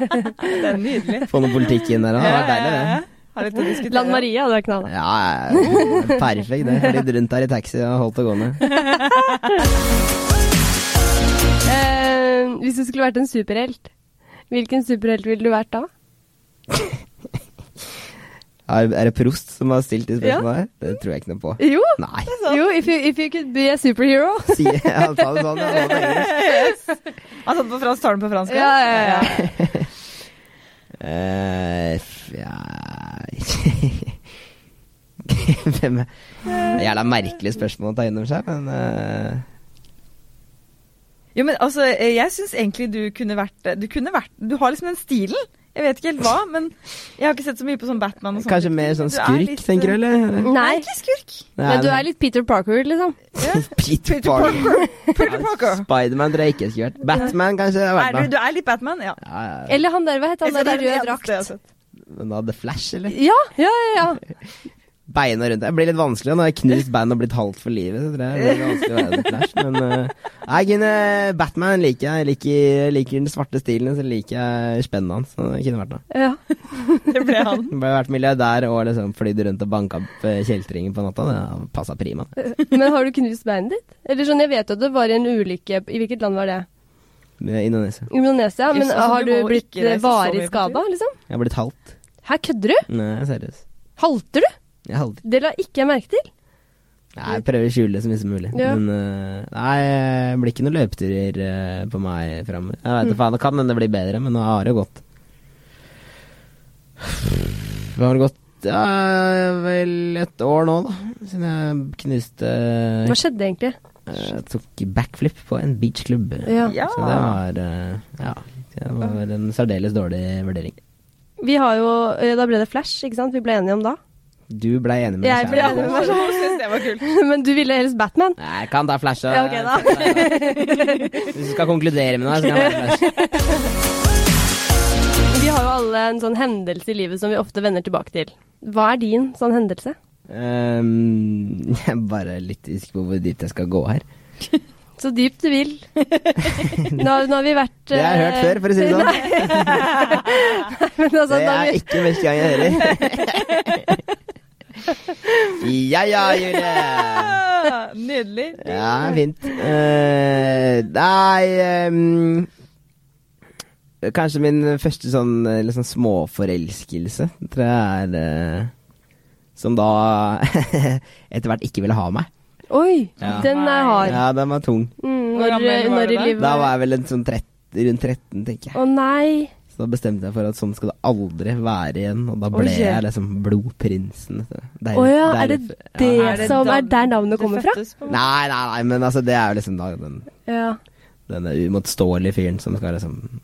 (laughs) Det er nydelig. Få noe politikk inn der òg. Det var deilig, det. Har litt å diskutere. Lan Maria hadde vært knall. Ja, ja, perfekt det. Litt rundt her i taxi og holdt det gående. (laughs) Eh, hvis du skulle vært en superhelt, hvilken superhelt ville du vært da? Er, er det Prost som har stilt de spørsmålene Ja. Det tror jeg ikke noe på. Jo, Nei. jo if, you, if you could be a superhero. (laughs) Si, ja, ta det sånn. Han, yes. Han satt på fransk, tar den på fransk? Ja, ja, ja. Eh, f- ja (laughs) Hvem er er Jævla merkelige spørsmål å ta inn over seg, men uh... Jo, men altså, eh, jeg syns egentlig du kunne vært Du kunne vært Du har liksom den stilen. Jeg vet ikke helt hva, men jeg har ikke sett så mye på sånn Batman og sånn. Kanskje mer sånn skurk, litt, tenker du, eller? Nei, Nei, ikke skurk. men du er litt Peter Parker, liksom. (laughs) Peter Peter Parker. Peter Parker. Spiderman tror jeg ikke skulle vært. Batman kanskje. Er du, du er litt Batman, ja. Ja, ja. Eller han der, hva het han der i rød drakt? Men da hadde Flash, eller? Ja, ja, ja. (laughs) Beina rundt. Det blir litt vanskelig. Nå (laughs) har jeg knust bein og blitt halvt for livet. Så tror jeg det blir vanskelig å være The Flash. Men uh, jeg kunne Batman liker jeg. Liker, liker den svarte stilen, så liker jeg spennet hans. Så det kunne vært noe. ja. (laughs) Det ble (laughs) han. Bare vært milliardær og liksom flydd rundt og banka opp eh, kjeltringer på natta. Det passa prima. Men har du knust beinet ditt? Eller sånn, Jeg vet at det var en ulykke I hvilket land var det? Indonesia. Indonesia. Men Just, altså, har du du blitt varig skada, liksom? Jeg har blitt halvt. Her kødder du? Nei, seriøst. Halter du? Jeg er. Det la ikke jeg merke til. Nei, jeg prøver å skjule det så mye som mulig. Ja. Men uh, nei, det blir ikke noen løpeturer uh, på meg framover. Jeg vet Mm. faen, det kan hende det blir bedre, men nå har det gått. Det har gått ja, vel et år nå, da. Siden jeg knuste Hva skjedde egentlig? Jeg tok backflip på en beachklubb. Ja. Ja. Så det var eh, Ja. Det var en særdeles dårlig vurdering. Vi har jo eh, Da ble det Flash, ikke sant? Vi ble enige om da. Du ble enig med Jeg ble enig med meg selv. Det var kult. (laughs) Men du ville helst Batman? Nei, jeg kan ta flash. og- Ja, ok da. (laughs) Hvis du skal konkludere med noe, så kan jeg være flash. Vi har jo alle en sånn hendelse i livet som vi ofte vender tilbake til. Hva er din sånn hendelse? Um, (laughs) jeg er bare litt usikker på hvor dypt jeg skal gå her. Så dypt du vil. Nå, nå har vi vært Det har jeg hørt eh, før, for å si det sånn. Men altså, Det er vi, ikke første gang jeg hører. (laughs) Ja ja, Julie. (laughs) Nydelig. Ja, fint. Uh, nei um, Kanskje min første sånn, liksom småforelskelse, tror jeg er uh, Som da (laughs) etter hvert ikke ville ha meg. Oi, Ja. den er hard. Ja, den var tung. Mm, når, når i livet Da var jeg vel en sånn 30, rundt 13, tenker jeg. Å nei. Så da bestemte jeg for at sånn skal det aldri være igjen, og da Oi. ble jeg liksom blodprinsen. Å oh, ja, er det det ja. Er det som er der navnet kommer fra? Nei, nei, nei, men altså, det er jo liksom da den, Ja. denne uimotståelige fyren som skal liksom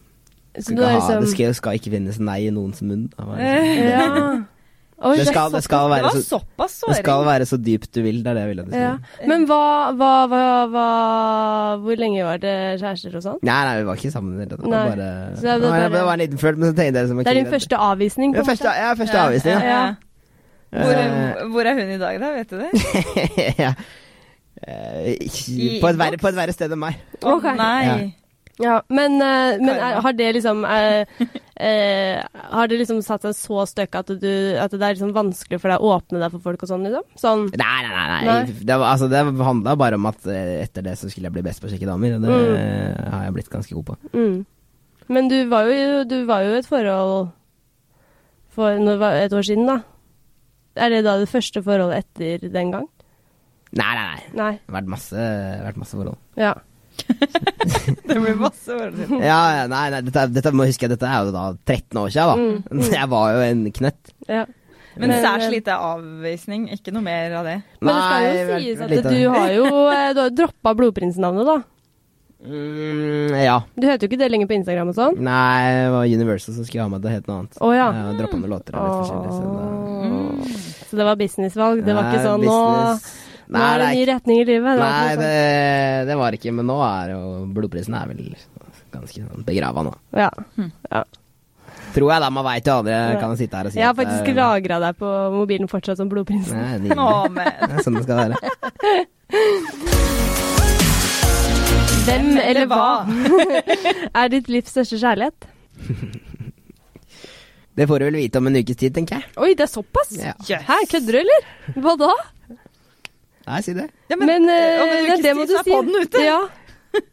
skal ha, liksom Det skal, skal ikke finnes nei i noens munn. Da liksom- Ja. (laughs) Oi, Det skal, det skal være så såpass det skal være så dypt du vil, det er det jeg ville at det ja. Men hva, hva, hva, hva Hvor lenge var det kjærester og sånn? Nei, nei, vi var ikke sammen. Det var bare, det er det, var, bare- det var en liten flørt, men så tenkte jeg liksom Det er din første avvisning? på ja, en første, måte? ja, første avvisning, ja. Ja. Hvor, Eh, hvor er hun i dag, da? Vet du det? (laughs) ja. Eh, på, et verre, på et verre sted enn meg. Ok. Nei. Ja, men, eh, men er, har det liksom eh, (laughs) eh, Har det liksom satt seg så støkk at, du, at det er liksom vanskelig for deg å åpne deg for folk og sånn, liksom? Sånn Nei, nei, nei. nei. Det, var, altså, det handla bare om at eh, etter det så skulle jeg bli best på å sjekke damer, og det Mm. har jeg blitt ganske god på. mm. Men du var jo, du var jo i et forhold for et år siden, da. Er det da det første forholdet etter den gang? Nei, nei, nei. Nei. Vært masse, vært masse forhold. Ja. (laughs) Det blir masse år. Ja, ja, nei, nei dette, dette må jeg huske, dette er jo da 13 år siden, da. (laughs) Jeg var jo en knøtt. ja. Men særs eh, lite avvisning. Ikke noe mer av det. Men det skal jo sies at du har jo (laughs) eh, Du har droppa blodprinsnavnet, da. Mm, ja. Du heter jo ikke det lenger på Instagram og sånn. Nei, det var Universal som skulle ha meg til å hete noe annet. Å ja. Jeg droppa noen låter og litt forskjellig. Så det, Åh. Så det var businessvalg. Det var ikke sånn nå, business- nå er det en ny retning i livet. Det Nei, det, det var ikke, men nå er jo blodprisen er vel ganske sånn begrava nå. Ja. Ja. ja. Tror jeg da, man veit jo aldri. Jeg Ja. kan sitte her og si Jeg har faktisk er- lagra deg på mobilen fortsatt som blodprinsen. Nei. Å, (laughs) men. Det er sånn det skal være. (laughs) Hvem eller hva (laughs) er ditt livs største kjærlighet? Det får du vel vite om en ukes tid, tenker jeg. Oi, det er såpass? Ja. Hæ, kødder du, eller? Hva da? Nei, si det. Ja, Men, eh, om en ja, ukes det må tid du så er si. podden ute. Ja.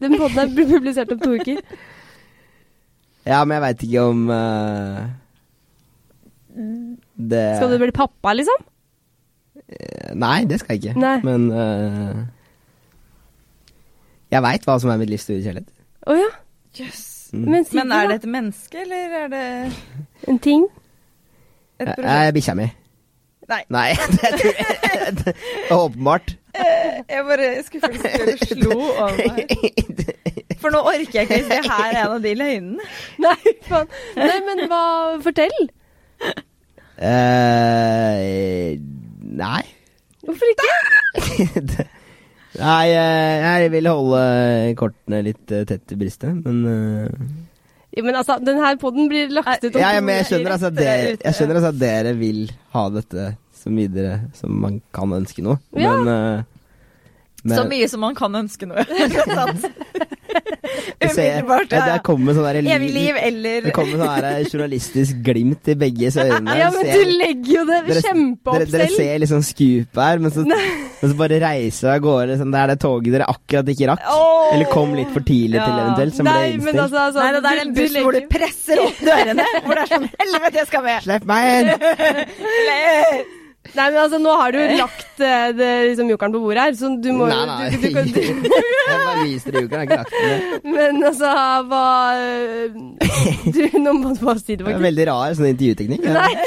Den podden er publisert om to uker. (laughs) Ja, men jeg veit ikke om uh, det Skal du bli pappa, liksom? Nei, det skal jeg ikke. Nei. Men uh, jeg veit hva som er mitt livs store kjærlighet. Å ja. Jøss. Mm. Men Men er det et menneske, eller er det. En ting? et er bikkja mi. Nei. Nei, (laughs) det er Åpenbart. Jeg bare skulle faktisk slo over meg. For nå orker jeg ikke hvis det her er en av de løgnene. (laughs) Nei, faen. Nei, men hva Fortell. Uh, nei. Hvorfor ikke? (laughs) nei, eh, jeg vil holde kortene litt eh, tett i brystet, men eh, Jo, men altså, den her podden blir lagt ut om ja, ja, men jeg skjønner, altså, at dere, jeg skjønner altså at dere vil ha dette så mye dere som man kan ønske noe. Ja. Men, eh, men Så mye som man kan ønske noe. (laughs) Umiddelbart. det, det kommer sånn der Evig liv eller Det kommer sånn der journalistisk glimt i begges øyne. Ja, men Ser- du legger jo det kjempeopp selv. dere, dere ser liksom scoop her, men så, men så bare reiser dere av gårde. Sånn, det er det toget dere akkurat ikke rakk. Oh! Eller kom litt for tidlig til, eventuelt, som ble Nei, men innstilt. altså, altså Nei, det er en buss hvor du presser opp dørene. Hvor det er sånn Helvete, jeg skal med! Slipp meg inn! (laughs) Nei, men altså, nå har du lagt eh, det, liksom, jokeren på bordet her, så du må Nei, nei. Du, du, du, (laughs) du, Jeg bare viser jokeren, jeg har ikke lagt den. Men altså, hva eh, Du, nå må du bare si det, Det er veldig rar sånn intervjuteknikk. ja. Nei. (laughs)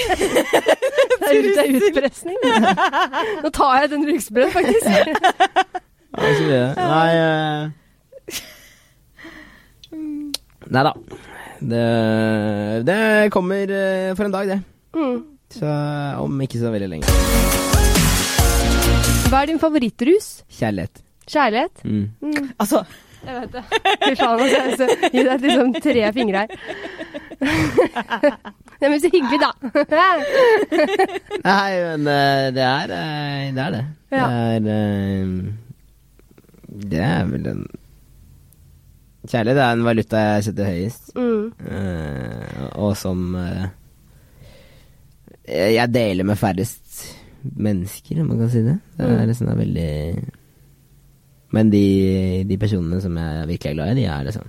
Det er, det er utpressning. Nå tar jeg et rugsprøyt, faktisk. Ja. Nei uh... Nei da. Det, det kommer eh, for en dag, det. Mm. Så om ikke så veldig lenge. Hva er din favorittrus? Kjærlighet. Kjærlighet? Mm. Mm, Altså, jeg vet det. Fy faen, altså, altså, gi deg liksom tre fingre her. (laughs) (laughs) Nei, men så hyggelig, da. Nei, men det er eh, det. Er det. Ja. Det er eh, Det er vel en Kjærlighet er en valuta jeg setter høyest. Mm. Eh, og som jeg deler med færrest mennesker, om man kan si det. Det er Mm. liksom det er veldig Men de, de personene som jeg virkelig er glad i, de er liksom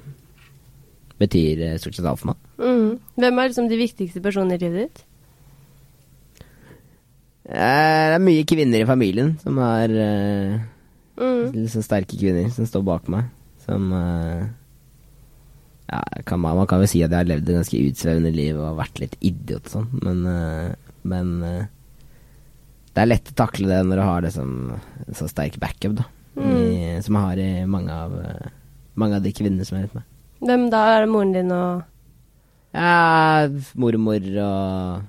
Betyr eh, stort sett alt for meg. Mm. Hvem er liksom de viktigste personene i livet ditt? Eh, Det er mye kvinner i familien som er uh, Mm. liksom sterke kvinner som står bak meg. Som uh, Ja, kan man, man kan jo si at jeg har levd et ganske utsvevende liv og vært litt idiot og sånn, men, eh, men eh, det er lett å takle det når du har det en så sterk backup, da. I, som jeg har i mange av, eh, mange av de kvinnene som er rundt meg. Hvem da? Er det moren din og Ja, mormor og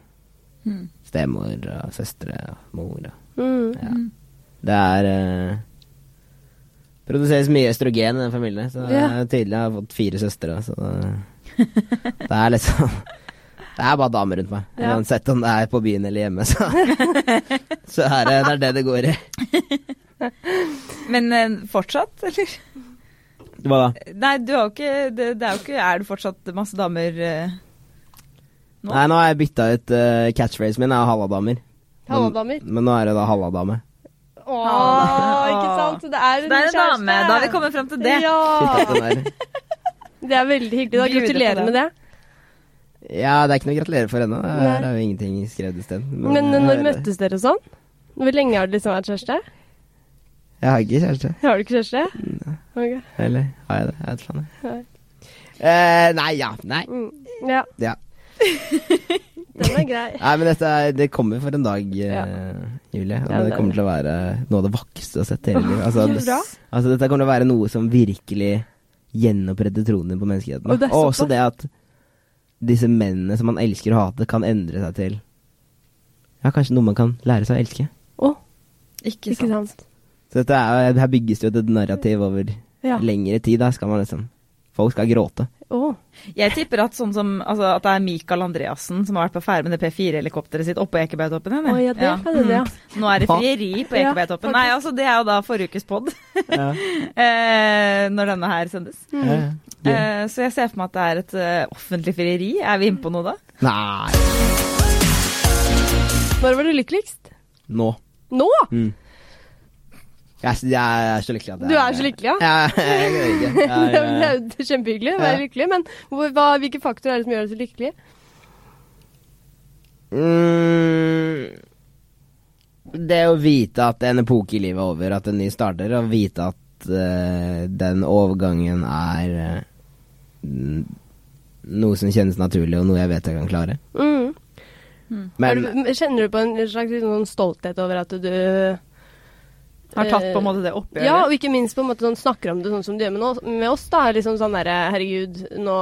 Mm. stemor og søstre og mor og mm. Ja. Det er eh, Produseres mye østrogen i den familien, så det Ja. er tydelig. Jeg har fått fire søstre, så det, (laughs) det er liksom Det er bare damer rundt meg. Ja. Uansett om det er på byen eller hjemme, så, (laughs) så er det, det er det det går i. (laughs) Men eh, fortsatt, eller? Hva da? Nei, du har jo ikke det, det er jo ikke Er det fortsatt masse damer uh, nå? Nei, nå har jeg bytta ut uh, catchphrasen min, er halladamer. Men- Men nå er det da halladame. Åh, ikke sant? Det er en Det er en dame. Da har vi kommet frem til det. Ja. Det er veldig hyggelig. Da Gratulerer med det. Ja, det er ikke noe å gratulere for ennå. Det Her er jo ingenting skrevet i sted. Men men når møttes dere sånn? Hvor lenge har du liksom vært kjæreste? Jeg har ikke kjæreste. Har du ikke kjæreste? Ok. Eller har jeg det? Jeg vet faen. jeg. Nei. Eh, nei, ja. Nei. Mm. Ja, Ja. (laughs) den er grei. Nei, men dette er, det kommer for en dag, eh, Ja. Julie. Og Ja, det er kommer til å være noe av det vakreste jeg har sett i hele livet. Altså, (laughs) det, altså, dette kommer til å være noe som virkelig gjenoppretter troen din på menneskeheten. Og det Og også det at disse mennene som man elsker å hate, kan endre seg til Ja, kanskje noe man kan lære seg å elske. Å, Ikke, ikke sant. sant. Så dette er, her bygges det jo et narrativ over Ja. lengre tid. Da skal man liksom Folk skal gråte. Oh. Jeg tipper at sånn som altså, At det er Mikael Andreassen som har vært på ferde med det P4-helikopteret sitt oppå Ekebergtoppen Oh, ja, det kan det, ja. mm. Nå er det frieri på Ekebergtoppen. Nei, altså det er jo da forrige ukes pod, Ja. (laughs) eh, når denne her sendes. Mm. Eh, så jeg ser for meg at det er et eh, offentlig frieri. Er vi inne på noe da? Nei. Når var du lykkeligst? Nå. Nå? Mm. Jeg, er- jeg er så lykkelig at jeg Du er så lykkelig, ja? Jeg, jeg jeg. Jeg, Det jeg, er (laughs) kjempehyggelig å være Ja. lykkelig, men hvor, hva, hvilke faktorer er det som gjør deg så lykkelig? mm, det å vite at en epoke i livet er over, at en ny starter, og vite at eh, den overgangen er eh, noe som kjennes naturlig, og noe jeg vet jeg kan klare. Mm. Men er du, kjenner du på en slags sånn stolthet over at du Har tatt på en Eh, måte det oppgjøret? Ja, og ikke minst på en måte sånn, snakker om det sånn som du gjør med, oss, med oss. da, liksom sånn derre Herregud, nå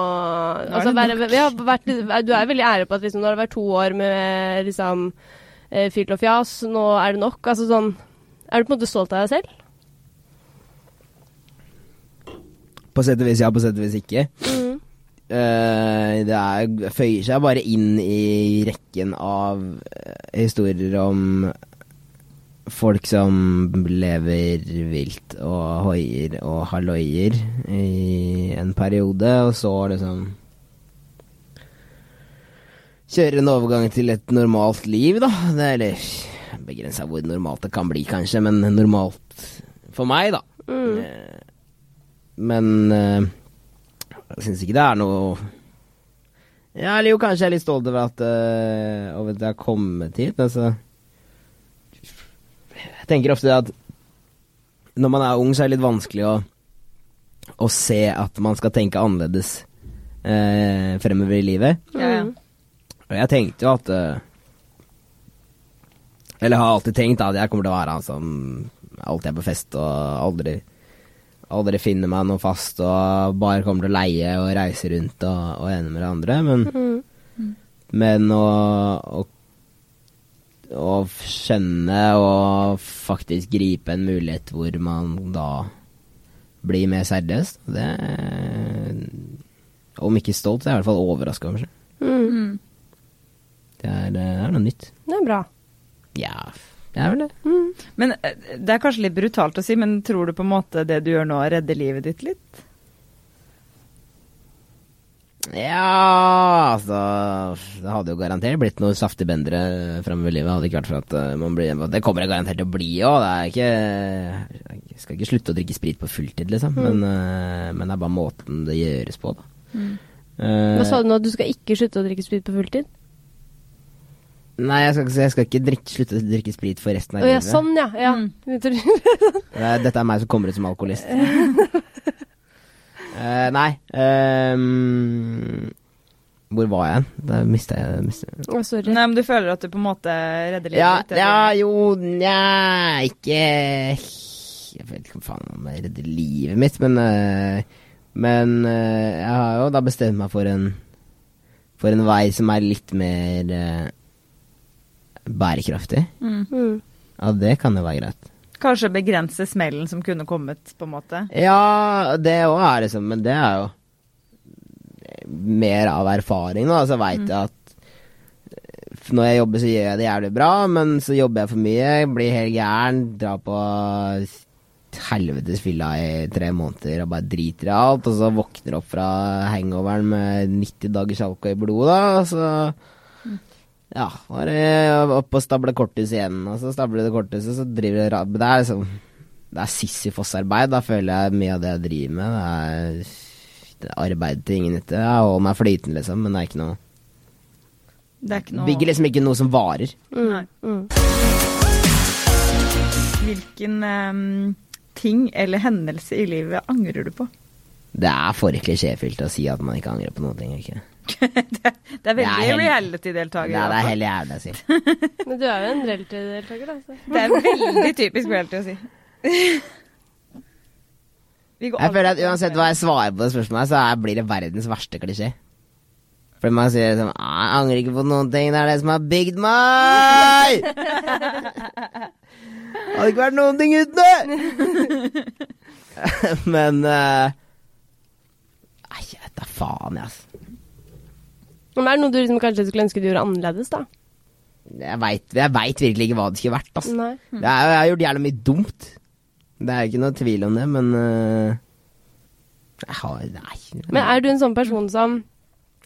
altså, vær, vi har vært, Du er veldig ærlig på at liksom, nå har det vært to år med liksom eh, og fjas, nå er det nok. Altså sånn Er du på en måte stolt av deg selv? På sett og vis ja, på sett og vis ikke. Mm. Eh, det er, føyer seg bare inn i rekken av eh, historier om folk som lever vilt og hoier og halloier i en periode, og så liksom Kjører en overgang til et normalt liv, da. Det er eller begrensa hvor normalt det kan bli, kanskje, men normalt for meg, da. Mm. Eh, Men eh, jeg syns ikke det er noe Ja, eller jo, kanskje jeg er litt stolt over at, eh, over at jeg har kommet hit. Altså Jeg tenker ofte at når man er ung, så er det litt vanskelig å, å se at man skal tenke annerledes eh, fremover i livet. Ja, ja. Og jeg tenkte jo at eh, Eller har alltid tenkt at jeg kommer til å være han som alltid er på fest og aldri Aldri finner meg noe fast og bare kommer til å leie og reise rundt og, og ene med det andre. Men, Mm. men å, å å skjønne og faktisk gripe en mulighet hvor man da blir mer seriøs. Det Om ikke stolt, så er jeg i hvert fall overraska over seg. Mm. Det er, det er noe nytt. Det er bra. Ja, det er vel det. Men eh, Det er kanskje litt brutalt å si, men tror du på en måte det du gjør nå, redder livet ditt litt? Ja, altså Det hadde jo garantert blitt noe saftig bendere framover i livet. Hadde ikke vært for at eh, man blir Det kommer det garantert til å bli òg. Det er ikke Jeg skal ikke slutte å drikke sprit på fulltid, liksom. Men, eh, men det er bare måten det gjøres på, da. Eh, Hva sa du nå? Du skal ikke slutte å drikke sprit på fulltid? Nei, jeg skal, ikke- jeg skal ikke drikke, slutte å drikke sprit for resten av av ja, livet. sånn ja. ja. Mm. (laughs) Det dette er meg som kommer ut som alkoholist. uh, (laughs) nei um, Hvor var jeg? Da mista jeg mistet jeg- Å, sorry. Nei, men Du føler at du på en måte redder livet Ja, ditt? ja, jo, nja Ikke Jeg vet ikke hva faen om jeg redder livet mitt, men uh, Men uh, jeg har jo da bestemt meg for en For en vei som er litt mer bærekraftig. Mm. Mm. Ja, det kan jo være greit. Kanskje begrense smellen som kunne kommet, på en måte? Ja, det òg er liksom, men det er jo mer av erfaring, da. Så veit jeg at eh, når jeg jobber, så gjør jeg det jævlig bra, men så jobber jeg for mye, blir helt gæren, drar på helvetes fylla i tre måneder og bare driter i alt, og så våkner opp fra hangoveren med 90 dagers alkohol i blodet, da, og så ja, var det opp og stable korthus igjen, og så stabler det korthuset, så driver du Det er liksom Det er Sisyfos-arbeid, da føler jeg mye av det jeg driver med. Det er, det er arbeid til ingen nytte. Jeg holder meg flytende, liksom, men det er ikke noe Det er ikke noe Bygger liksom ikke noe som varer. Nei. Mm. Hvilken um, ting eller hendelse i livet angrer du på? Det er for klisjéfylt å si at man ikke angrer på noe. ting. Ikke? (laughs) det, det er veldig reality-deltaker. Ja, det er altså. helt jævlig å si. (laughs) Men du er jo en reality-deltaker, da. Så. (laughs) Det er veldig typisk reality å si. Vi går Jeg føler at uansett hva jeg svarer på det spørsmålet, så blir det verdens verste klisjé. Fordi man sier liksom «Ah, 'Jeg angrer ikke på noen ting, det er det som har bygd meg'! Hadde ikke vært noen ting uten det! Men uh, Nei, jeg vet da faen, jeg, altså. Men er det noe du liksom kanskje skulle ønske du gjorde annerledes, da? Jeg veit virkelig ikke hva det skulle vært, altså. Nei. Det er, jeg har gjort jævlig mye dumt. Det er ikke noe tvil om det, men uh, Jeg har Nei. Men er du en sånn person som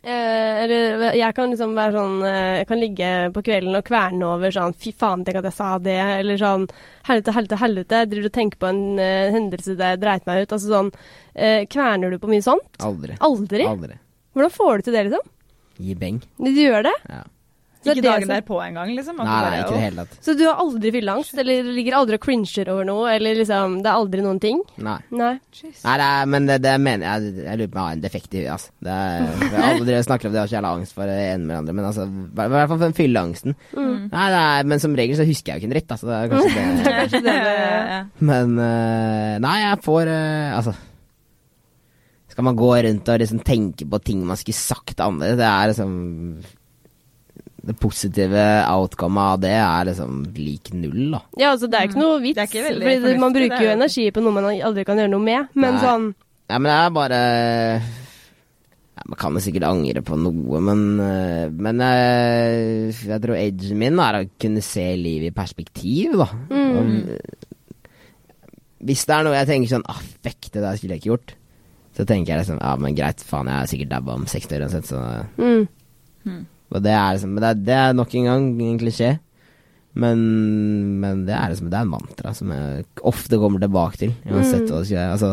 Uh, jeg kan liksom være sånn uh, Jeg kan ligge på kvelden og kverne over sånn Fy faen, tenk at jeg sa det. Eller sånn Helvete, helvete, helvete. Driver du og tenker på en uh, hendelse der jeg dreit meg ut. Altså sånn Kverner du på mye sånt? Aldri. Aldri? Aldri. Hvordan får du til det, liksom? Gi beng. Du gjør det? Ja. Så Ikke det dagen så- derpå engang, liksom? Nei, nei, ikke det hele tatt. Så du har aldri fylleangst? Eller ligger aldri og cringer over noe? Eller liksom Det er aldri noen ting? Nei. Nei. Nei, det er, men det, det mener jeg Jeg lurer på om jeg har en defekt i huet, altså. Det er, alle dere snakker om det, har ikke jævla angst for det ene med det andre, men altså I hvert fall for fylleangsten. Mm. Nei, det er, men som regel så husker jeg jo ikke en dritt, altså. Det er kanskje (laughs) det. Kanskje det. Men øh, Nei, jeg får øh, Altså Skal man gå rundt og liksom tenke på ting man skulle sagt annerledes, det er liksom Det positive outcomet av det er liksom lik null, da. Ja, altså det er ikke noe vits. Er ikke veldig fordi det, man bruker jo er- energi på noe man aldri kan gjøre noe med. Men Nei. sånn Ja, men det er bare ja, Man kan jo sikkert angre på noe, men, øh, men jeg, jeg tror edgen min er å kunne se livet i perspektiv, da. Og, hvis det er noe jeg tenker sånn ah, fuck, det der skulle jeg ikke gjort, så tenker jeg liksom ja, men greit, faen, jeg er sikkert dabba om 60 år uansett, så mm. Og det er liksom men det er, det er nok en gang en klisjé. Men, men det er liksom Det er en mantra som jeg ofte kommer tilbake til, uansett hva det skal. Altså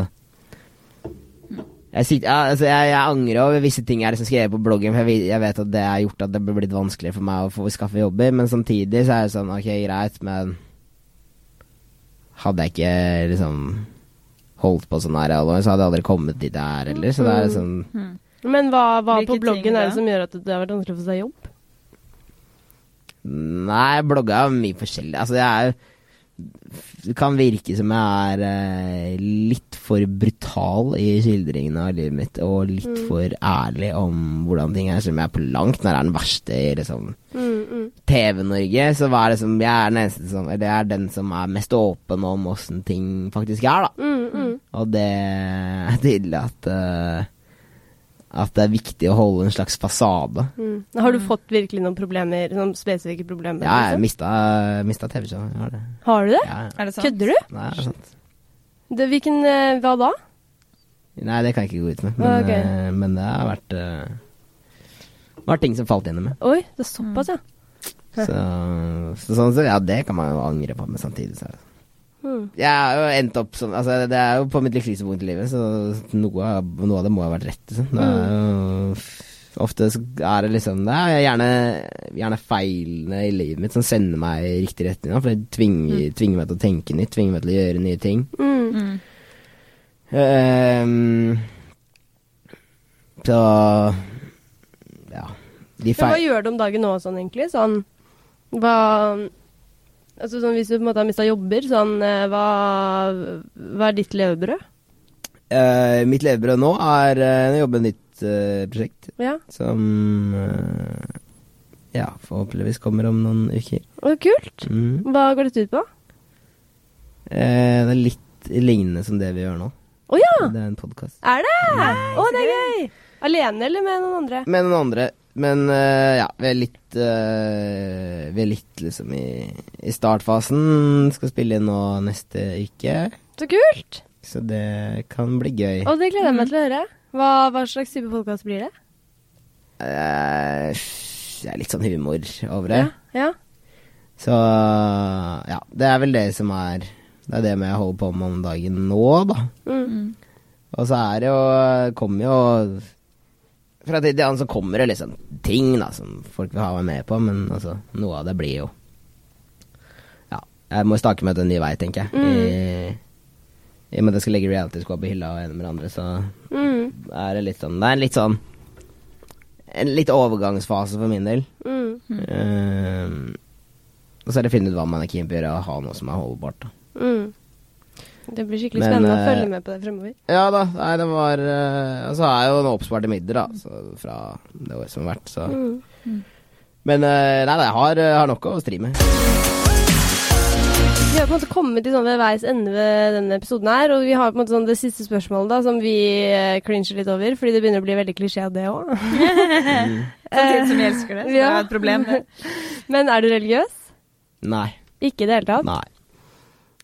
jeg, sitter, ja, altså jeg, jeg angrer over visse ting jeg liksom skrevet på bloggen, for jeg, vet- jeg vet at det har gjort at det har blitt vanskeligere for meg å få skaffe jobber, men samtidig så er det sånn ok, greit, men hadde jeg ikke liksom holdt på sånn her så hadde jeg aldri kommet dit jeg er heller. Så det er sånn Men hva, hva på bloggen ting er det som gjør at det har vært vanskelig å få seg jobb? Nei, blogga er mye forskjellig. Altså, jeg er jo Det kan virke som jeg er eh, litt for brutal i skildringene av livet mitt, og litt Mm. for ærlig om hvordan ting er, som jeg er på langt nær er den verste i liksom Mm, mm. TV-Norge. Så er det som, jeg er den eneste som Eller jeg er den som er mest åpen om åssen ting faktisk er, da. Mm, mm. Og det (laughs) er tydelig at uh, At det er viktig å holde en slags fasade. Mm. Har du fått virkelig noen problemer, noen spesifikke problemer? Ja, jeg mista, mista TV-showet. Har. Har du det? Ja, ja. Er det sant? Kødder du? Nei, det er sant. det hvilken, eh, hva da? Nei, det kan jeg ikke gå ut med. Men, okay. ok. eh, men det har vært uh, var ting som falt gjennom med. Oi, det er såpass, ja. Så, så sånn så, ja, det kan man jo angre på, men samtidig så er det Mm. Jeg har jo endt opp som Altså, det er jo på mitt lykkeligste punkt i livet, så noe noe av det må ha vært rett, liksom. Det er jo Ofte er det liksom Det er gjerne, gjerne feilene i livet mitt som sender meg i riktig retning, for det tvinger, tvinger meg til å tenke nytt, tvinger meg til å gjøre nye ting. Mm. Mm. Ehm, så Ja. De Men hva gjør du om dagen nå sånn, egentlig? Sånn Hva Altså sånn hvis du på en måte har mista jobber, sånn eh, hva, hva er ditt levebrød? Uh, mitt levebrød nå er å jobbe med et nytt uh, prosjekt Ja. som uh, ja, forhåpentligvis kommer om noen uker. Å, kult. Mm. Hva går dette ut på? Eh, det er litt lignende som det vi gjør nå. Å ja! Det er en podkast. Er det? Å, det er gøy! Alene eller med noen andre? Med noen andre. Men uh, ja, vi er litt uh, Vi er litt liksom i, i startfasen. Skal spille inn nå neste uke. Så kult! Så det kan bli gøy. Og det gleder jeg meg til å høre. Hva, hva slags type podkast blir det? Uh, det er litt sånn humor over det. Ja. ja. Så ja, det er vel det som er Det er det med jeg holder på med om dagen nå, da. Mm. Og så er det jo Kommer jo Fra at annen så kommer det liksom ting da som folk vil ha meg med på, men altså, noe av det blir jo Ja, jeg må stake meg ut en ny vei, tenker jeg. I, I og med at jeg skal legge reality-skoa på hylla og ene med det andre, så Mm. er det litt sånn Det er litt sånn En litt overgangsfase for min del. Mm. Ehm, og så er det å finne ut hva man er keen på å gjøre, og ha noe som er holdbart. da. Mm. Det blir skikkelig Men, spennende å eh, følge med på det fremover. Ja da, nei, det var uh, Altså så er jo noe oppsparte midler, da, så, fra det året som har vært, så Mm. Men eh, nei, nei, jeg har, har nok å stri med. Vi har på en måte kommet til sånn ved veis ende ved denne episoden her, og vi har på en måte sånn det siste spørsmålet da, som vi eh, cringer litt over, fordi det begynner å bli veldig klisjé av det òg. (laughs) Samtidig som vi elsker det. Så det Ja. er et problem. det. (laughs) Men er du religiøs? Nei. Ikke i det hele tatt? Nei.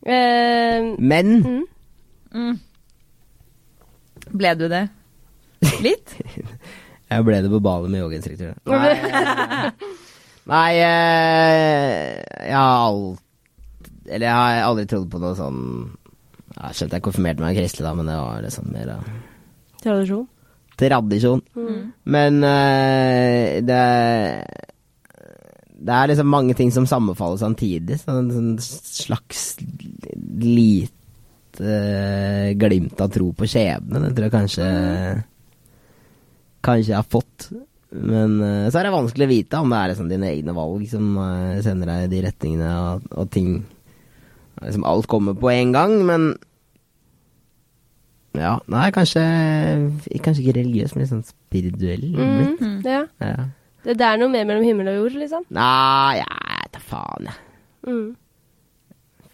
Eh, Men mm. Mm. Ble du det? Litt? (laughs) jeg ble det på ballet med yogainstruktør. Nei, (laughs) nei eh, jeg har alt Eller jeg har aldri trodd på noe sånn Jeg skjønte jeg konfirmerte meg kristelig, da, men det var liksom mer av Tradisjon. tradisjon. Mm. Men uh, det Det er liksom mange ting som sammenfaller samtidig. Sånn, sånn slags lite eh, glimt av tro på skjebnen. Det tror jeg kanskje Kanskje jeg har fått. Men eh, så er det vanskelig å vite om det er liksom dine egne valg som eh, sender deg i de retningene, og, og ting liksom Alt kommer på en gang, men ja, nei, kanskje Kanskje ikke religiøs, men litt sånn spirituell. Mm -hmm. Ja. Ja. Det, det er noe mer mellom himmel og jord, liksom. Nei, jeg vet da faen, jeg. Mm.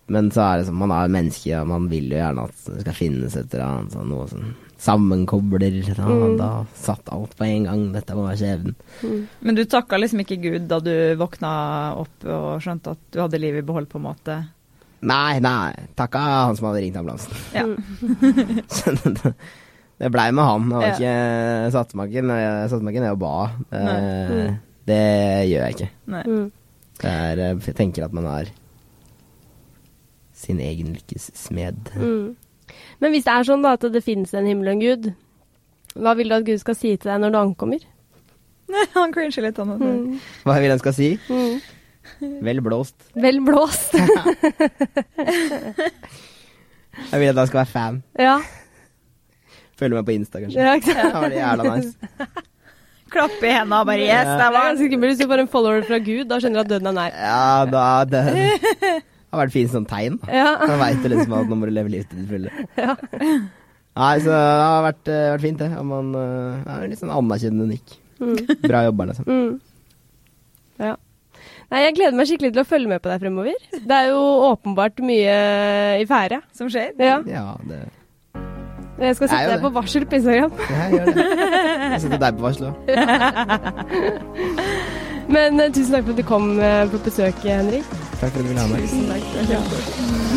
Men så er det sånn, man er menneske, og man vil jo gjerne at det skal finnes et eller annet sånn, noe som sammenkobler. Da, Mm. da satt alt på en gang. Dette må være skjebnen. Mm. Men du takka liksom ikke Gud da du våkna opp og skjønte at du hadde livet i behold, på en måte? Nei, nei. Takka han som hadde ringt ambulansen. Ja. (laughs) (laughs) Det- blei med han. Jeg var Ja. ikke, satsmaken. Satsmaken er og ba. Eh, Nei. Det gjør jeg ikke. Nei. Mm. Det er, eh, jeg tenker at man er sin egen lykkes smed. Mm. Men hvis det er sånn da at det finnes en himmel og en gud, hva vil du at Gud skal si til deg når du ankommer? Han cringer litt, han. også. Mm. Hva vil han skal si? Mm. Vel blåst. Vel blåst. (laughs) Jeg vil at han skal være fan. ja. Følge meg på Insta, kanskje. ja, ikke sant? Det var jævla nice. (laughs) Klappe i hendene og bare Yes, Ja. Det var ganske skummelt hvis du får en follower fra Gud. Da skjønner du at døden er nær. Ja, da det, (laughs) har vært fint sånn tegn. Ja. Da veit liksom at nå må du leve livet til det fulle. Ja. Nei, så det har vært, uh, vært fint, det. Man uh, er litt sånn anerkjennende nikk. Mm. Bra jobba, liksom. Mm. Ja. Nei, jeg gleder meg skikkelig til å følge med på deg fremover. Det er jo åpenbart mye i ferde. Som skjer. Ja. Ja, det Jeg skal sette jeg deg på varsel på Instagram. Jeg gjør det. Jeg setter deg på varsel òg. (laughs) Men eh, tusen takk for at du kom eh, på besøk, Henrik. Takk for at du ville ha meg. Tusen takk. Det var.